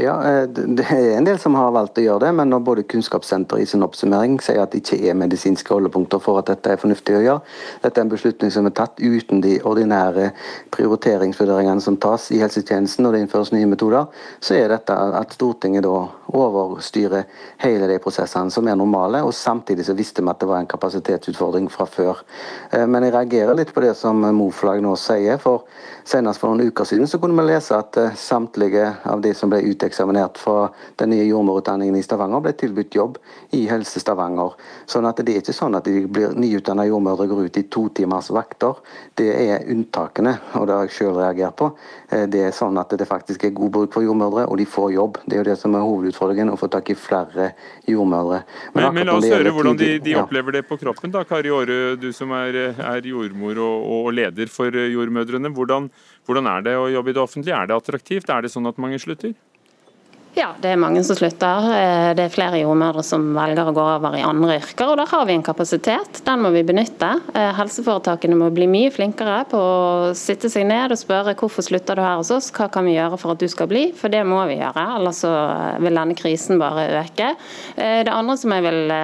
Ja, eh, Det er en del som har valgt å gjøre det, men når både Kunnskapssenteret i sin oppsummering sier at det ikke er medisinske holdepunkter for at dette er fornuftig å gjøre, dette er en beslutning som er tatt uten de ordinære prioriteringsvurderingene som tas i helsetjenesten når det innføres nye metoder, så er dette at Stortinget da overstyrer hele de prosessene som er normale, og samtidig så visste vi at det var en kapasitetsutfordring fra før. Eh, men jeg reagerer litt på det som Moflag nå sier, for senest for noen uker siden så kunne vi lese at eh, samtlige av de som ble uteksaminert uteksaminert fra den nye jordmorutdanningen i Stavanger, ble tilbudt jobb i Helse Stavanger. Sånn at Det er ikke sånn at de blir nyutdanna jordmødre går ut i to timers vakter. Det er unntakene, og det har jeg selv reagert på. Eh, det er sånn at det faktisk er god bruk for jordmødre, og de får jobb. Det er jo det som er hovedutfordringen, å få tak i flere jordmødre. Men, men, men la oss høre hvordan de, de opplever det på kroppen, da, Kari Aare, du som er, er jordmor og, og, leder for jordmødrene. Hvordan, hvordan er det å jobbe i det offentlige? Er det attraktivt? Er det sånn at mange slutter? Ja, det er mange som slutter. Eh, det er flere jordmødre som velger å gå over i andre yrker. og Da har vi en kapasitet, den må vi benytte. Eh, helseforetakene må bli mye flinkere på å sitte seg ned og spørre hvorfor slutter du her hos oss, hva kan vi gjøre for at du skal bli, for det må vi gjøre. Ellers så vil denne krisen bare øke. Eh, det andre som jeg vil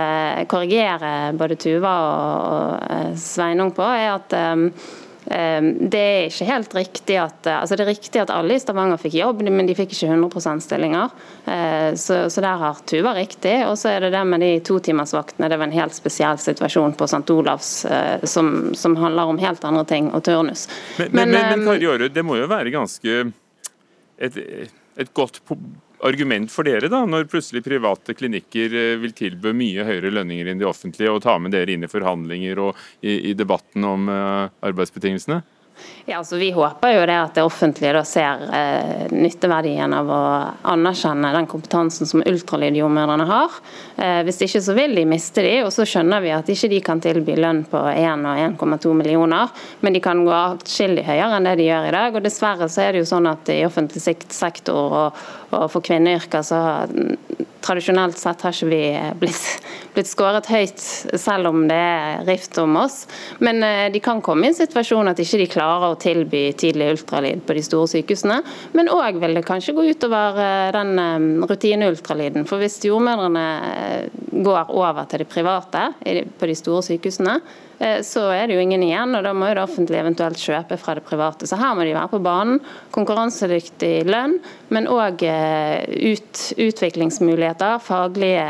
korrigere både Tuva og Sveinung på, er at det er ikke helt riktig at altså det er riktig at alle i Stavanger fikk jobb, men de fikk ikke 100 %-stillinger. Ehm, så, så, der har Tuva riktig. Og så er det det med de totimersvaktene. Det var en helt spesiell situasjon på St. Olavs eh, som, som, handler om helt andre ting og turnus. Men, men, men, men ehm, Kari Aare, det må jo være ganske et, et godt argument for dere, da, når plutselig private klinikker eh, vil tilby mye høyere lønninger enn de offentlige, og ta med dere inn i forhandlinger og i, i debatten om uh, arbeidsbetingelsene? Ja, altså Vi håper jo det at det offentlige da ser eh, nytteverdien av å anerkjenne den kompetansen som ultralydjordmødrene har. Eh, hvis ikke så vil de miste de, og så skjønner vi at ikke de kan tilby lønn på 1 og 1,2 millioner, men de kan gå atskillig høyere enn det de gjør i dag. og Dessverre så er det jo sånn at i offentlig sektor og, og for kvinneyrker så tradisjonelt sett har ikke vi blitt, blitt skåret høyt, selv om det er rift om oss. Men eh, de kan komme i en situasjon at ikke de klarer å tilby tidlig ultralyd på de store sykehusene. Men òg vil det kanskje gå utover eh, den eh, rutineultralyden. For hvis jordmødrene går over til det private på de store sykehusene, eh, så er det jo ingen igjen. og Da må jo det offentlige eventuelt kjøpe fra det private. Så her må de være på banen. Konkurransedyktig lønn, men òg ut, utviklingsmuligheter, faglige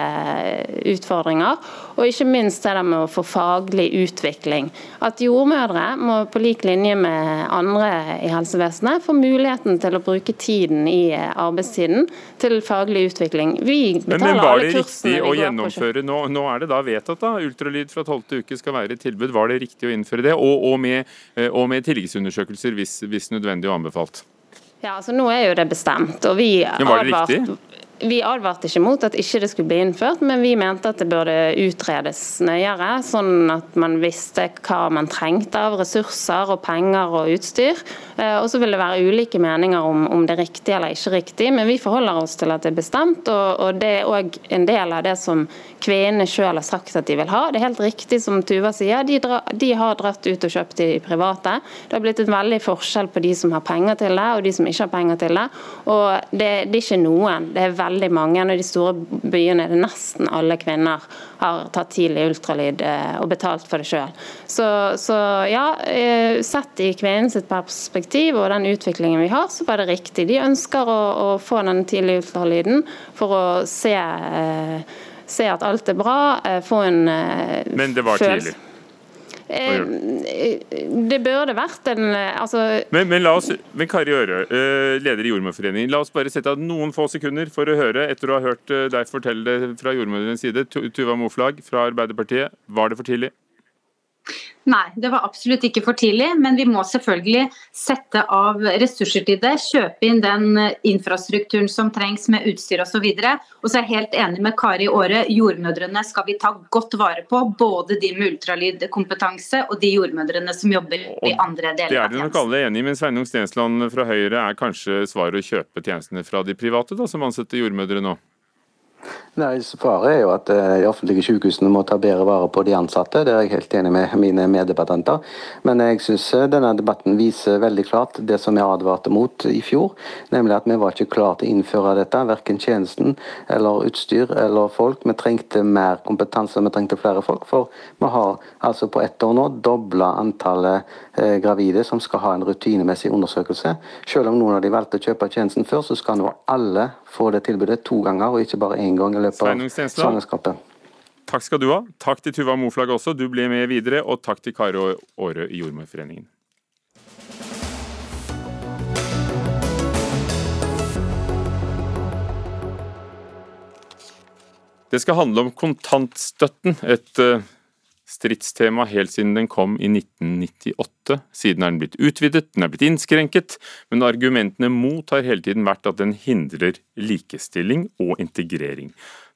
utfordringer. Og ikke minst det med å få faglig utvikling. At jordmødre må på lik linje med andre i helsevesenet få muligheten til å bruke tiden i arbeidstiden til faglig utvikling. Vi betaler men, men var alle kursene riktig å vi går på. gjennomføre nå, nå er det da vedtatt da, ultralyd fra 12. uke skal være et tilbud. Var det riktig å innføre det? Og, og, med, eh, og med tilleggsundersøkelser hvis, hvis nødvendig og anbefalt? Ja, altså Nå er jo det bestemt, og vi Men var det riktig? Vi advarte ikke mot at ikke det skulle bli innført, men vi mente at det burde utredes nøyere, sånn at man visste hva man trengte av ressurser og penger og utstyr. Eh, Og så vil det være ulike meninger om, om det er riktig eller ikke riktig, men vi forholder oss til at det er bestemt. Og, og det er òg en del av det som kvinnene sjøl har sagt at de vil ha. Det er helt riktig som Tuva sier, de, dra, de har dratt ut og kjøpt de private. Det har blitt en veldig forskjell på de som har penger til det og de som ikke har penger til det. Og det, det er ikke noen, det er veldig mange. Og i de store byene er det nesten alle kvinner har tatt tidlig ultralyd eh, og betalt for det sjøl. Så, så ja, eh, sett i kvinnens perspektiv og den utviklingen vi har, så var det riktig. De ønsker å, å få den tidlige ultralyden for å se, eh, se at alt er bra, få en Men det var følelse- tidlig. Eh, Det burde vært en eh, altså, Men, men, la oss, men Kari Øre, eh, leder i Jordmorforeningen, la oss bare sette av noen få sekunder for å høre, etter å ha hørt eh, deg fortelle det fra jordmødrenes side, Tuva Moflag fra Arbeiderpartiet, var det for tidlig? Nei, det var absolutt ikke for tidlig, men vi må selvfølgelig sette av ressurser til det. Kjøpe inn den eh, infrastrukturen som trengs med utstyr osv. Og så er jeg helt enig med Kari Aare, jordmødrene skal vi ta godt vare på. Både de med ultralydkompetanse og de jordmødrene som jobber i andre deler av tjenesten. Det er de nok alle enig i, men Sveinung Stensland fra Høyre er kanskje svaret å kjøpe tjenestene fra de private, da, som ansetter jordmødre nå? Nei, Svaret er jo at eh, de offentlige sykehusene må ta bedre vare på de ansatte. Det er jeg helt enig med mine meddebattanter. Men jeg syns denne debatten viser veldig klart det som jeg advarte mot i fjor. Nemlig at vi var ikke klare til å innføre dette. Verken tjenesten eller utstyr eller folk. Vi trengte mer kompetanse, vi trengte flere folk. For vi har altså på ett år nå dobla antallet eh, gravide som skal ha en rutinemessig undersøkelse. Selv om noen av de valgte å kjøpe tjenesten før, så skal nå alle få det tilbudet to ganger, og ikke bare én gang i løpet av svangerskapet. Takk skal du ha. Takk til Tuva Moflag også, du blir med videre. Og takk til Kari Aare i Jordmorforeningen. Det skal handle om kontantstøtten, et eh, stridstema helt siden den kom i 1998. Siden er den blitt utvidet, den er blitt innskrenket, men argumentene mot har hele tiden vært at den hindrer likestilling og integrering.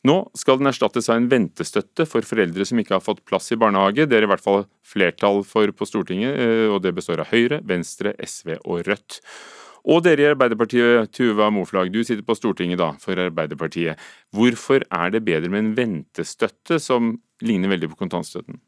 Nå skal den erstattes av en ventestøtte for foreldre som ikke har fått plass i barnehage. Det er i hvert fall flertall for på Stortinget, eh, og det består av Høyre, Venstre, SV og Rødt. Og dere i Arbeiderpartiet, Tuva Moflag, du sitter på Stortinget da, for Arbeiderpartiet. Hvorfor er det bedre med en ventestøtte som ligner veldig på kontantstøtten?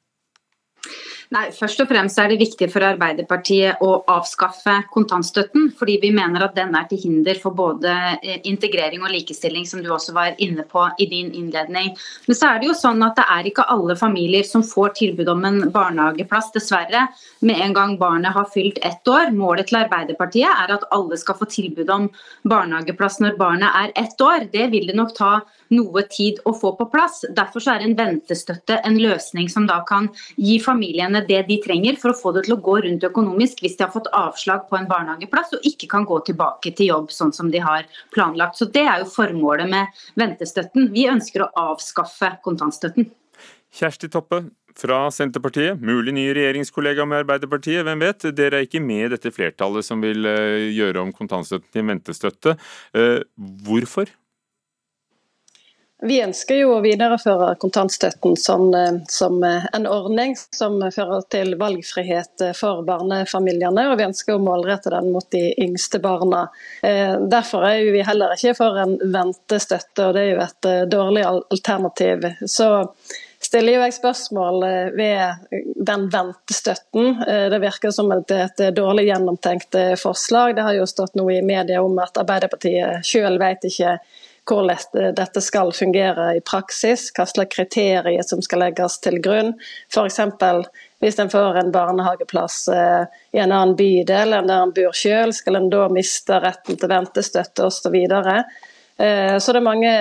Nei, Først og fremst er det viktig for Arbeiderpartiet å avskaffe kontantstøtten, fordi vi mener at den er til hinder for både eh, integrering og likestilling, som du også var inne på i din innledning. Men så er det jo sånn at det er ikke alle familier som får tilbud om en barnehageplass, dessverre. Med en gang barnet har fylt ett år. Målet til Arbeiderpartiet er at alle skal få tilbud om barnehageplass når barnet er ett år. Det vil det nok ta noe tid å få på plass. Derfor er en ventestøtte en løsning som da kan gi familiene det de trenger for å få det til å gå rundt økonomisk hvis de har fått avslag på en barnehageplass og ikke kan gå tilbake til jobb sånn som de har planlagt. Så Det er jo formålet med ventestøtten. Vi ønsker å avskaffe kontantstøtten. Kjersti Toppe fra Senterpartiet, mulig ny regjeringskollega med Arbeiderpartiet, hvem vet? Dere er ikke med i dette flertallet som vil eh, gjøre om kontantstøtten til ventestøtte. Eh, Hvorfor? Vi ønsker jo å videreføre kontantstøtten som, eh, som eh, en ordning som fører til valgfrihet eh, for barnefamiliene, og vi ønsker å målrette den mot de yngste barna. Derfor er vi heller ikke for en ventestøtte, og det er jo et dårlig alternativ. Så stiller jo jeg spørsmål ved den ventestøtten. Det virker som et, et dårlig gjennomtenkt forslag. Det har jo stått noe i media om at Arbeiderpartiet sjøl vet ikke hvordan dette skal fungere i praksis, hva slags kriterier som skal legges til grunn. F.eks. hvis en får en barnehageplass eh, i en annen bydel enn der en bor selv, skal en da miste retten til ventestøtte osv. Eh, så det er mange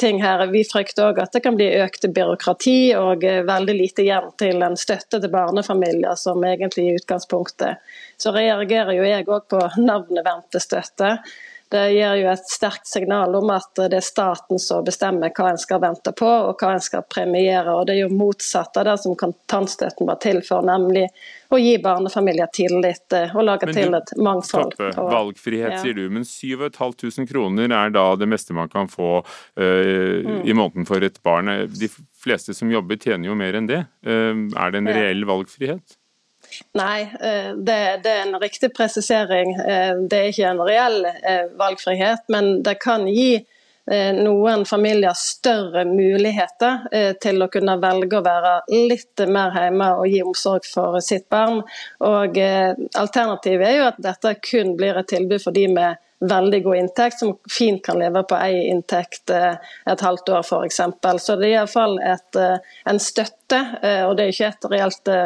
ting her. Vi frykter òg at det kan bli økt byråkrati og eh, veldig lite igjen til en støtte til barnefamilier, som egentlig i utgangspunktet. Så reagerer jo jeg òg på navnet ventestøtte. Det gir jo et sterkt signal om at det er staten som bestemmer hva en skal vente på og hva en skal premiere. og Det er jo motsatt av det som kontantstøtten var til for, nemlig å gi barnefamilier tillit eh, og lage til et mangfold. Stoppe. Valgfrihet, ja. sier du, men 7500 kroner er da det meste man kan få uh, mm. i måneden for et barn. De fleste som jobber tjener jo mer enn det. Uh, er det en reell valgfrihet? Nei, eh, det, det, er en riktig presisering. Eh, det er ikke en reell eh, valgfrihet, men det kan gi noen familier større muligheter til å kunne velge å være litt mer hjemme og gi omsorg for sitt barn. Og Alternativet er jo at dette kun blir et tilbud for de med veldig god inntekt, som fint kan leve på én inntekt et halvt år f.eks. Så det er iallfall en støtte, og det er ikke et reelt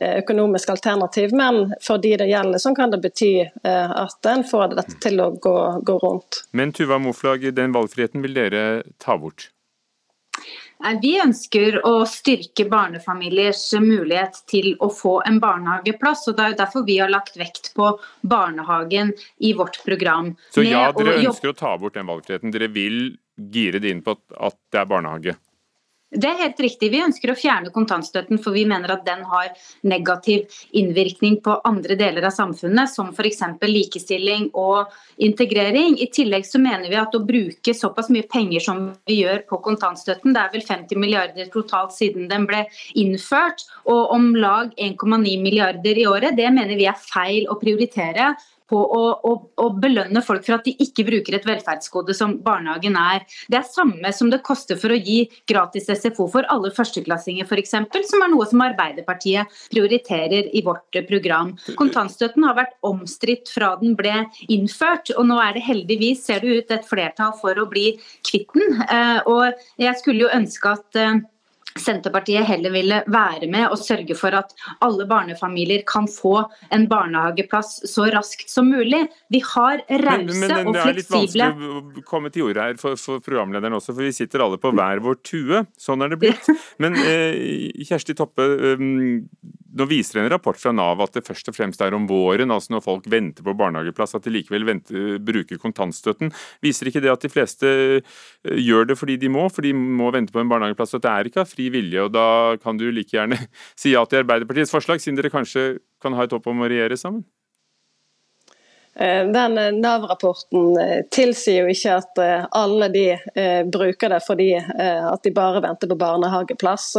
økonomisk alternativ, men for de det gjelder, så kan det bety eh, at en får dette til å gå, gå rundt. Men Tuva Moflag, den valgfriheten vil dere ta bort? Vi ønsker å styrke barnefamiliers mulighet til å få en barnehageplass. og Det er derfor vi har lagt vekt på barnehagen i vårt program. Så ja, dere ønsker å ta bort den valgfriheten. Dere vil gire det inn på at det er barnehage? Det er helt riktig. Vi ønsker å fjerne kontantstøtten, for vi mener at den har negativ innvirkning på andre deler av samfunnet, som f.eks. likestilling og integrering. I tillegg så mener vi at å bruke såpass mye penger som vi gjør på kontantstøtten, det er vel 50 milliarder totalt siden den ble innført, og om lag 1,9 milliarder i året, det mener vi er feil å prioritere på å, å, å, belønne folk for at de ikke bruker et velferdsgode som barnehagen er. Det er samme som det koster for å gi gratis SFO for alle førsteklassinger f.eks., som er noe som Arbeiderpartiet prioriterer i vårt program. Kontantstøtten har vært omstridt fra den ble innført, og nå er det heldigvis, ser det ut, et flertall for å bli kvitt den. Eh, og jeg skulle jo ønske at eh, Senterpartiet heller ville være med og sørge for at alle barnefamilier kan få en barnehageplass så raskt som mulig. Vi har rause og fleksible Men, det er litt vanskelig å komme til orde her for, for, programlederen også, for vi sitter alle på hver vår tue. Sånn er det blitt. Men eh, Kjersti Toppe, eh, nå viser en rapport fra Nav at det først og fremst er om våren, altså når folk venter på barnehageplass, at de likevel venter, bruker kontantstøtten. Viser ikke det at de fleste eh, gjør det fordi de må, for de må vente på en barnehageplass, og at det er ikke av fri vilje? og Da kan du like gjerne si ja til Arbeiderpartiets forslag, siden dere kanskje kan ha et håp om å regjere sammen? Eh, den eh, Nav-rapporten eh, tilsier jo ikke at alle de bruker det fordi at de bare venter på barnehageplass.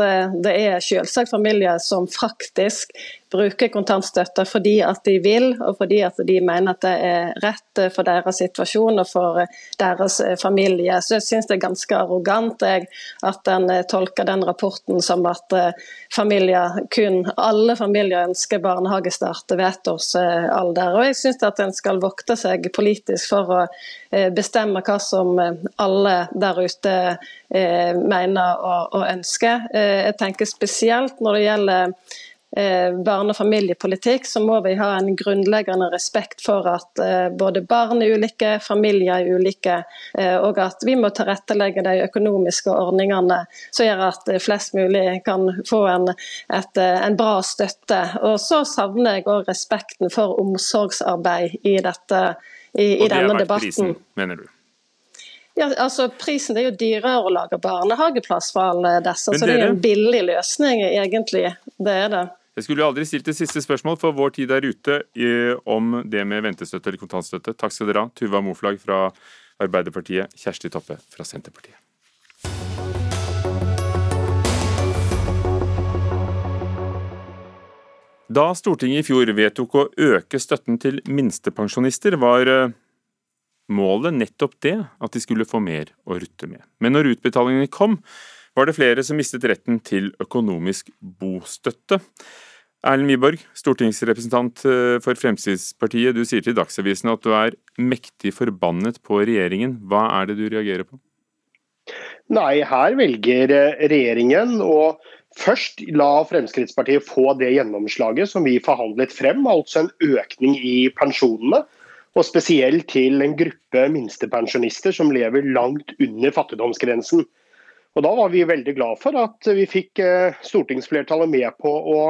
Det er selvsagt familier som faktisk bruker kontantstøtte fordi at de vil, og fordi at de mener at det er rett for deres situasjon og for deres familie. Så jeg syns det er ganske arrogant jeg, at en tolker den rapporten som at familier, kun alle familier ønsker barnehagestart ved ettårsalder. Og jeg syns at en skal vokte seg politisk for å eh, bestemme hva som alle der ute eh, mener og ønsker. Eh, jeg tenker spesielt når det gjelder Eh, barne- og familiepolitikk, så må vi ha en grunnleggende respekt for at eh, både barn er ulike, familier er ulike, eh, og at vi må tilrettelegge de økonomiske ordningene som gjør at flest mulig kan få en, et, en bra støtte. Og så savner jeg òg respekten for omsorgsarbeid i, dette, i, i denne debatten. Og det har vært prisen, mener du? Ja, altså Prisen er jo dyrere å lage barnehageplass for alle disse, så det er en billig løsning egentlig. Det er det. Jeg skulle aldri stilt det siste spørsmål, for vår tid er ute om det med ventestøtte eller kontantstøtte. Takk skal dere ha, Tuva Moflag fra Arbeiderpartiet, Kjersti Toppe fra Senterpartiet. Da Stortinget i fjor vedtok å øke støtten til minstepensjonister, var eh, målet nettopp det, at de skulle få mer å rutte med. Men når utbetalingene kom, var det flere som mistet retten til økonomisk bostøtte. Erlend Wiborg, stortingsrepresentant eh, for Fremskrittspartiet. Du sier til Dagsavisen at du er mektig forbannet på regjeringen. Hva er det du reagerer på? Nei, her velger eh, regjeringen å først la Fremskrittspartiet få det gjennomslaget som vi forhandlet frem, altså en økning i pensjonene. Og spesielt til en gruppe minstepensjonister som lever langt under fattigdomsgrensen. Og Da var vi veldig glad for at vi fikk eh, stortingsflertallet med på å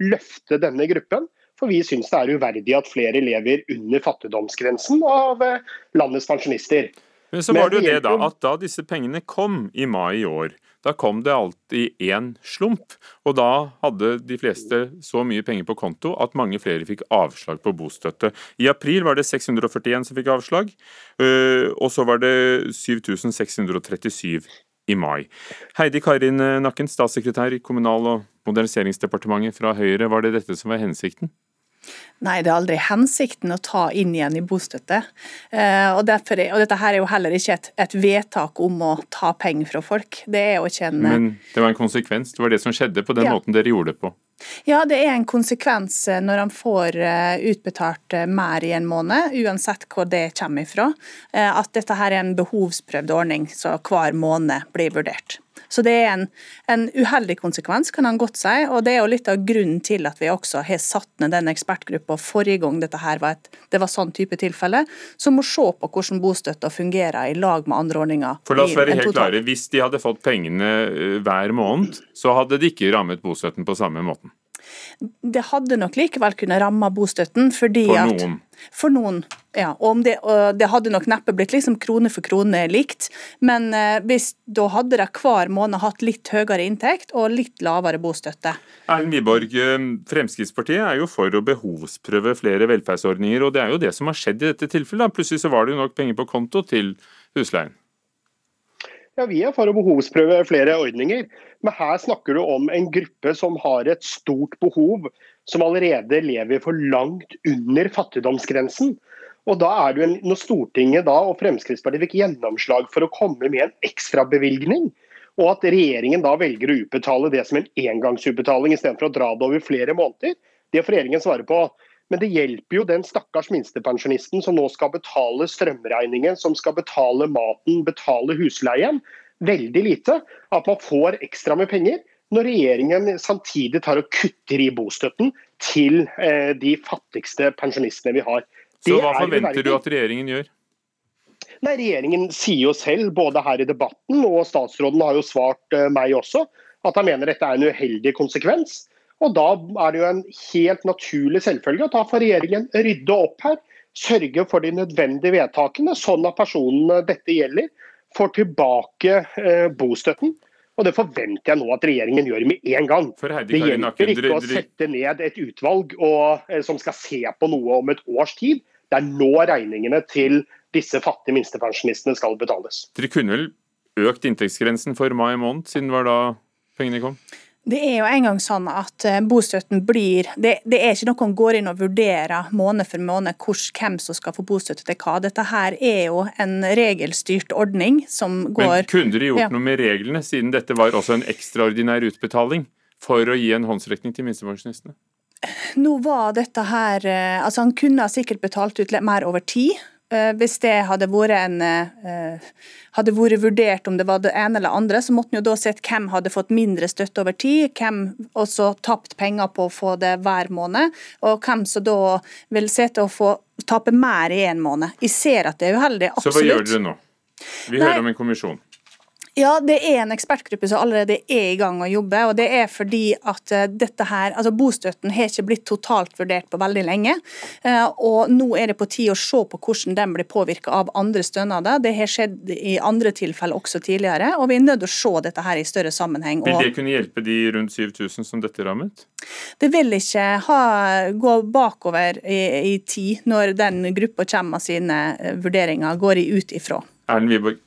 løfte denne gruppen. For vi syns det er uverdig at flere lever under fattigdomsgrensen av eh, landets pensjonister. Men så var det jo det da, at da disse pengene kom i mai i år, da kom det alltid én slump. Og da hadde de fleste så mye penger på konto at mange flere fikk avslag på bostøtte. I april var det 641 som fikk avslag, øh, og så var det 7637 i mai. Heidi Karin Nakken, statssekretær i Kommunal- og moderniseringsdepartementet fra Høyre, var det dette som var hensikten? Nei, det er aldri hensikten å ta inn igjen i bostøtte. Eh, og, derfor, og dette her er jo heller ikke et, et, vedtak om å ta penger fra folk. Det er jo ikke en Men det var en konsekvens? Det var det som skjedde på den ja. måten dere gjorde det på? Ja, det er en konsekvens eh, når han får eh, utbetalt mer i en måned, uansett hvor det kommer ifra. At dette her er en behovsprøvd ordning, så hver måned blir vurdert. Så det er en, en uheldig konsekvens, kan han godt si. Og det er jo litt av grunnen til at vi også har satt ned den ekspertgruppa forrige gang dette her var et det var sånn type tilfelle, som må se på hvordan bostøtta fungerer i lag med andre ordninger. For la oss være helt klare, Hvis de hadde fått pengene eh, hver måned, så hadde de ikke rammet bostøtten på samme måten? Det hadde nok likevel kunnet ramme bostøtten, fordi For noen? At, for noen, ja. Og, det, og det, hadde nok neppe blitt liksom krone for krone likt. Men eh, hvis, da hadde de hver måned hatt litt høyere inntekt og litt lavere bostøtte. Erlend Wiborg, eh, Fremskrittspartiet er jo for å behovsprøve flere velferdsordninger. Og det er jo det som har skjedd i dette tilfellet. Plutselig så var det jo nok penger på konto til husleien. Ja, Vi er for å behovsprøve flere ordninger, men her snakker du om en gruppe som har et stort behov, som allerede lever for langt under fattigdomsgrensen. Og da er det en, Når Stortinget da, og Fremskrittspartiet fikk gjennomslag for å komme med en ekstrabevilgning, og at regjeringen da velger å utbetale det som en engangsutbetaling istedenfor å dra det over flere måneder, det får regjeringen svare på. Men det hjelper jo den stakkars minstepensjonisten som nå skal betale strømregningen, som skal betale maten, betale husleien, veldig lite. At man får ekstra med penger når regjeringen samtidig tar og kutter i bostøtten til eh, de fattigste pensjonistene vi har. Det Så hva forventer du at regjeringen gjør? Nei, Regjeringen sier jo selv, både her i debatten og statsråden har jo svart eh, meg også, at han mener dette er en uheldig konsekvens. Og Da er det jo en helt naturlig selvfølge at da får regjeringen rydde opp her. Sørge for de nødvendige vedtakene, sånn at personene dette gjelder, får tilbake eh, bostøtten. Og Det forventer jeg nå at regjeringen gjør med en gang. Det hjelper ikke å sette ned et utvalg og, eh, som skal se på noe om et års tid. Det er nå regningene til disse fattige minstepensjonistene skal betales. Dere kunne vel økt inntektsgrensen for mai måned, siden var da pengene kom? Det er jo en gang sånn at eh, bostøtten blir det, det, er ikke noe man går inn og vurderer måned for måned hvor, hvem som skal få bostøtte til hva. Dette her er jo en regelstyrt ordning som går Men kunne dere gjort ja. noe med reglene, siden dette var også en ekstraordinær utbetaling, for å gi en håndsrekning til minstepensjonistene? Nå var dette her eh, Altså, han kunne sikkert betalt ut mer over tid. Eh, hvis det hadde vært, en, eh, hadde vært vurdert om det var det ene eller andre, så måtte en jo da sett hvem hadde fått mindre støtte over tid, hvem også tapt penger på å få det hver måned, og hvem som da vil se til å få tape mer i én måned. Jeg ser at det er uheldig, absolutt. Så hva gjør dere nå? Vi Nei. hører om en kommisjon. Ja, det er en ekspertgruppe som allerede er i gang å jobbe. og Det er fordi at eh, dette her, altså bostøtten har ikke blitt totalt vurdert på veldig lenge. Eh, og Nå er det på tide å se på hvordan den blir påvirka av andre stønader. Det har skjedd i andre tilfeller også tidligere. og Vi er nødt til å se dette her i større sammenheng. Vil det kunne hjelpe de rundt 7000 som dette rammet? Det vil ikke ha, gå bakover i, i tid når den gruppa kommer med sine eh, vurderinger, går ut ifra. Erlend Wiborg.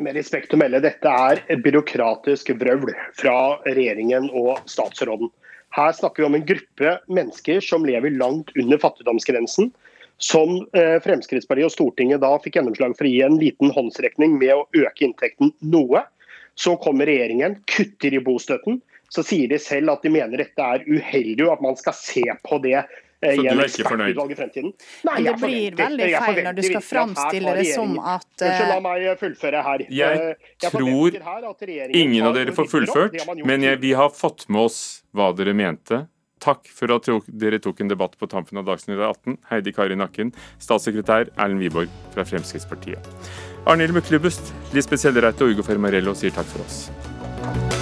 Med respekt å melde, dette er byråkratisk vrøvl fra regjeringen og statsråden. Her snakker vi om en gruppe mennesker som lever langt under fattigdomsgrensen. Som eh, Fremskrittspartiet og Stortinget da fikk gjennomslag for å gi en liten håndsrekning med å øke inntekten noe. Så kommer regjeringen, kutter i bostøtten. Så sier de selv at de mener dette er uheldig, og at man skal se på det Så du er ikke fornøyd? i fremtiden. Nei, det jeg blir veldig feil når du skal framstille det som at, eh, Unnskyld, la meg fullføre her. Jeg Eh, tror her at ingen av dere får fullført, men jeg, vi har fått med oss hva dere mente. Takk for at dere tok en debatt på tampen av Dagsnytt 18. Heidi Kari Nakken, statssekretær Erlend Wiborg fra Fremskrittspartiet. Arnhild Myklebust, Lisbeth Sellereite og Ugo Fermarello sier takk for oss.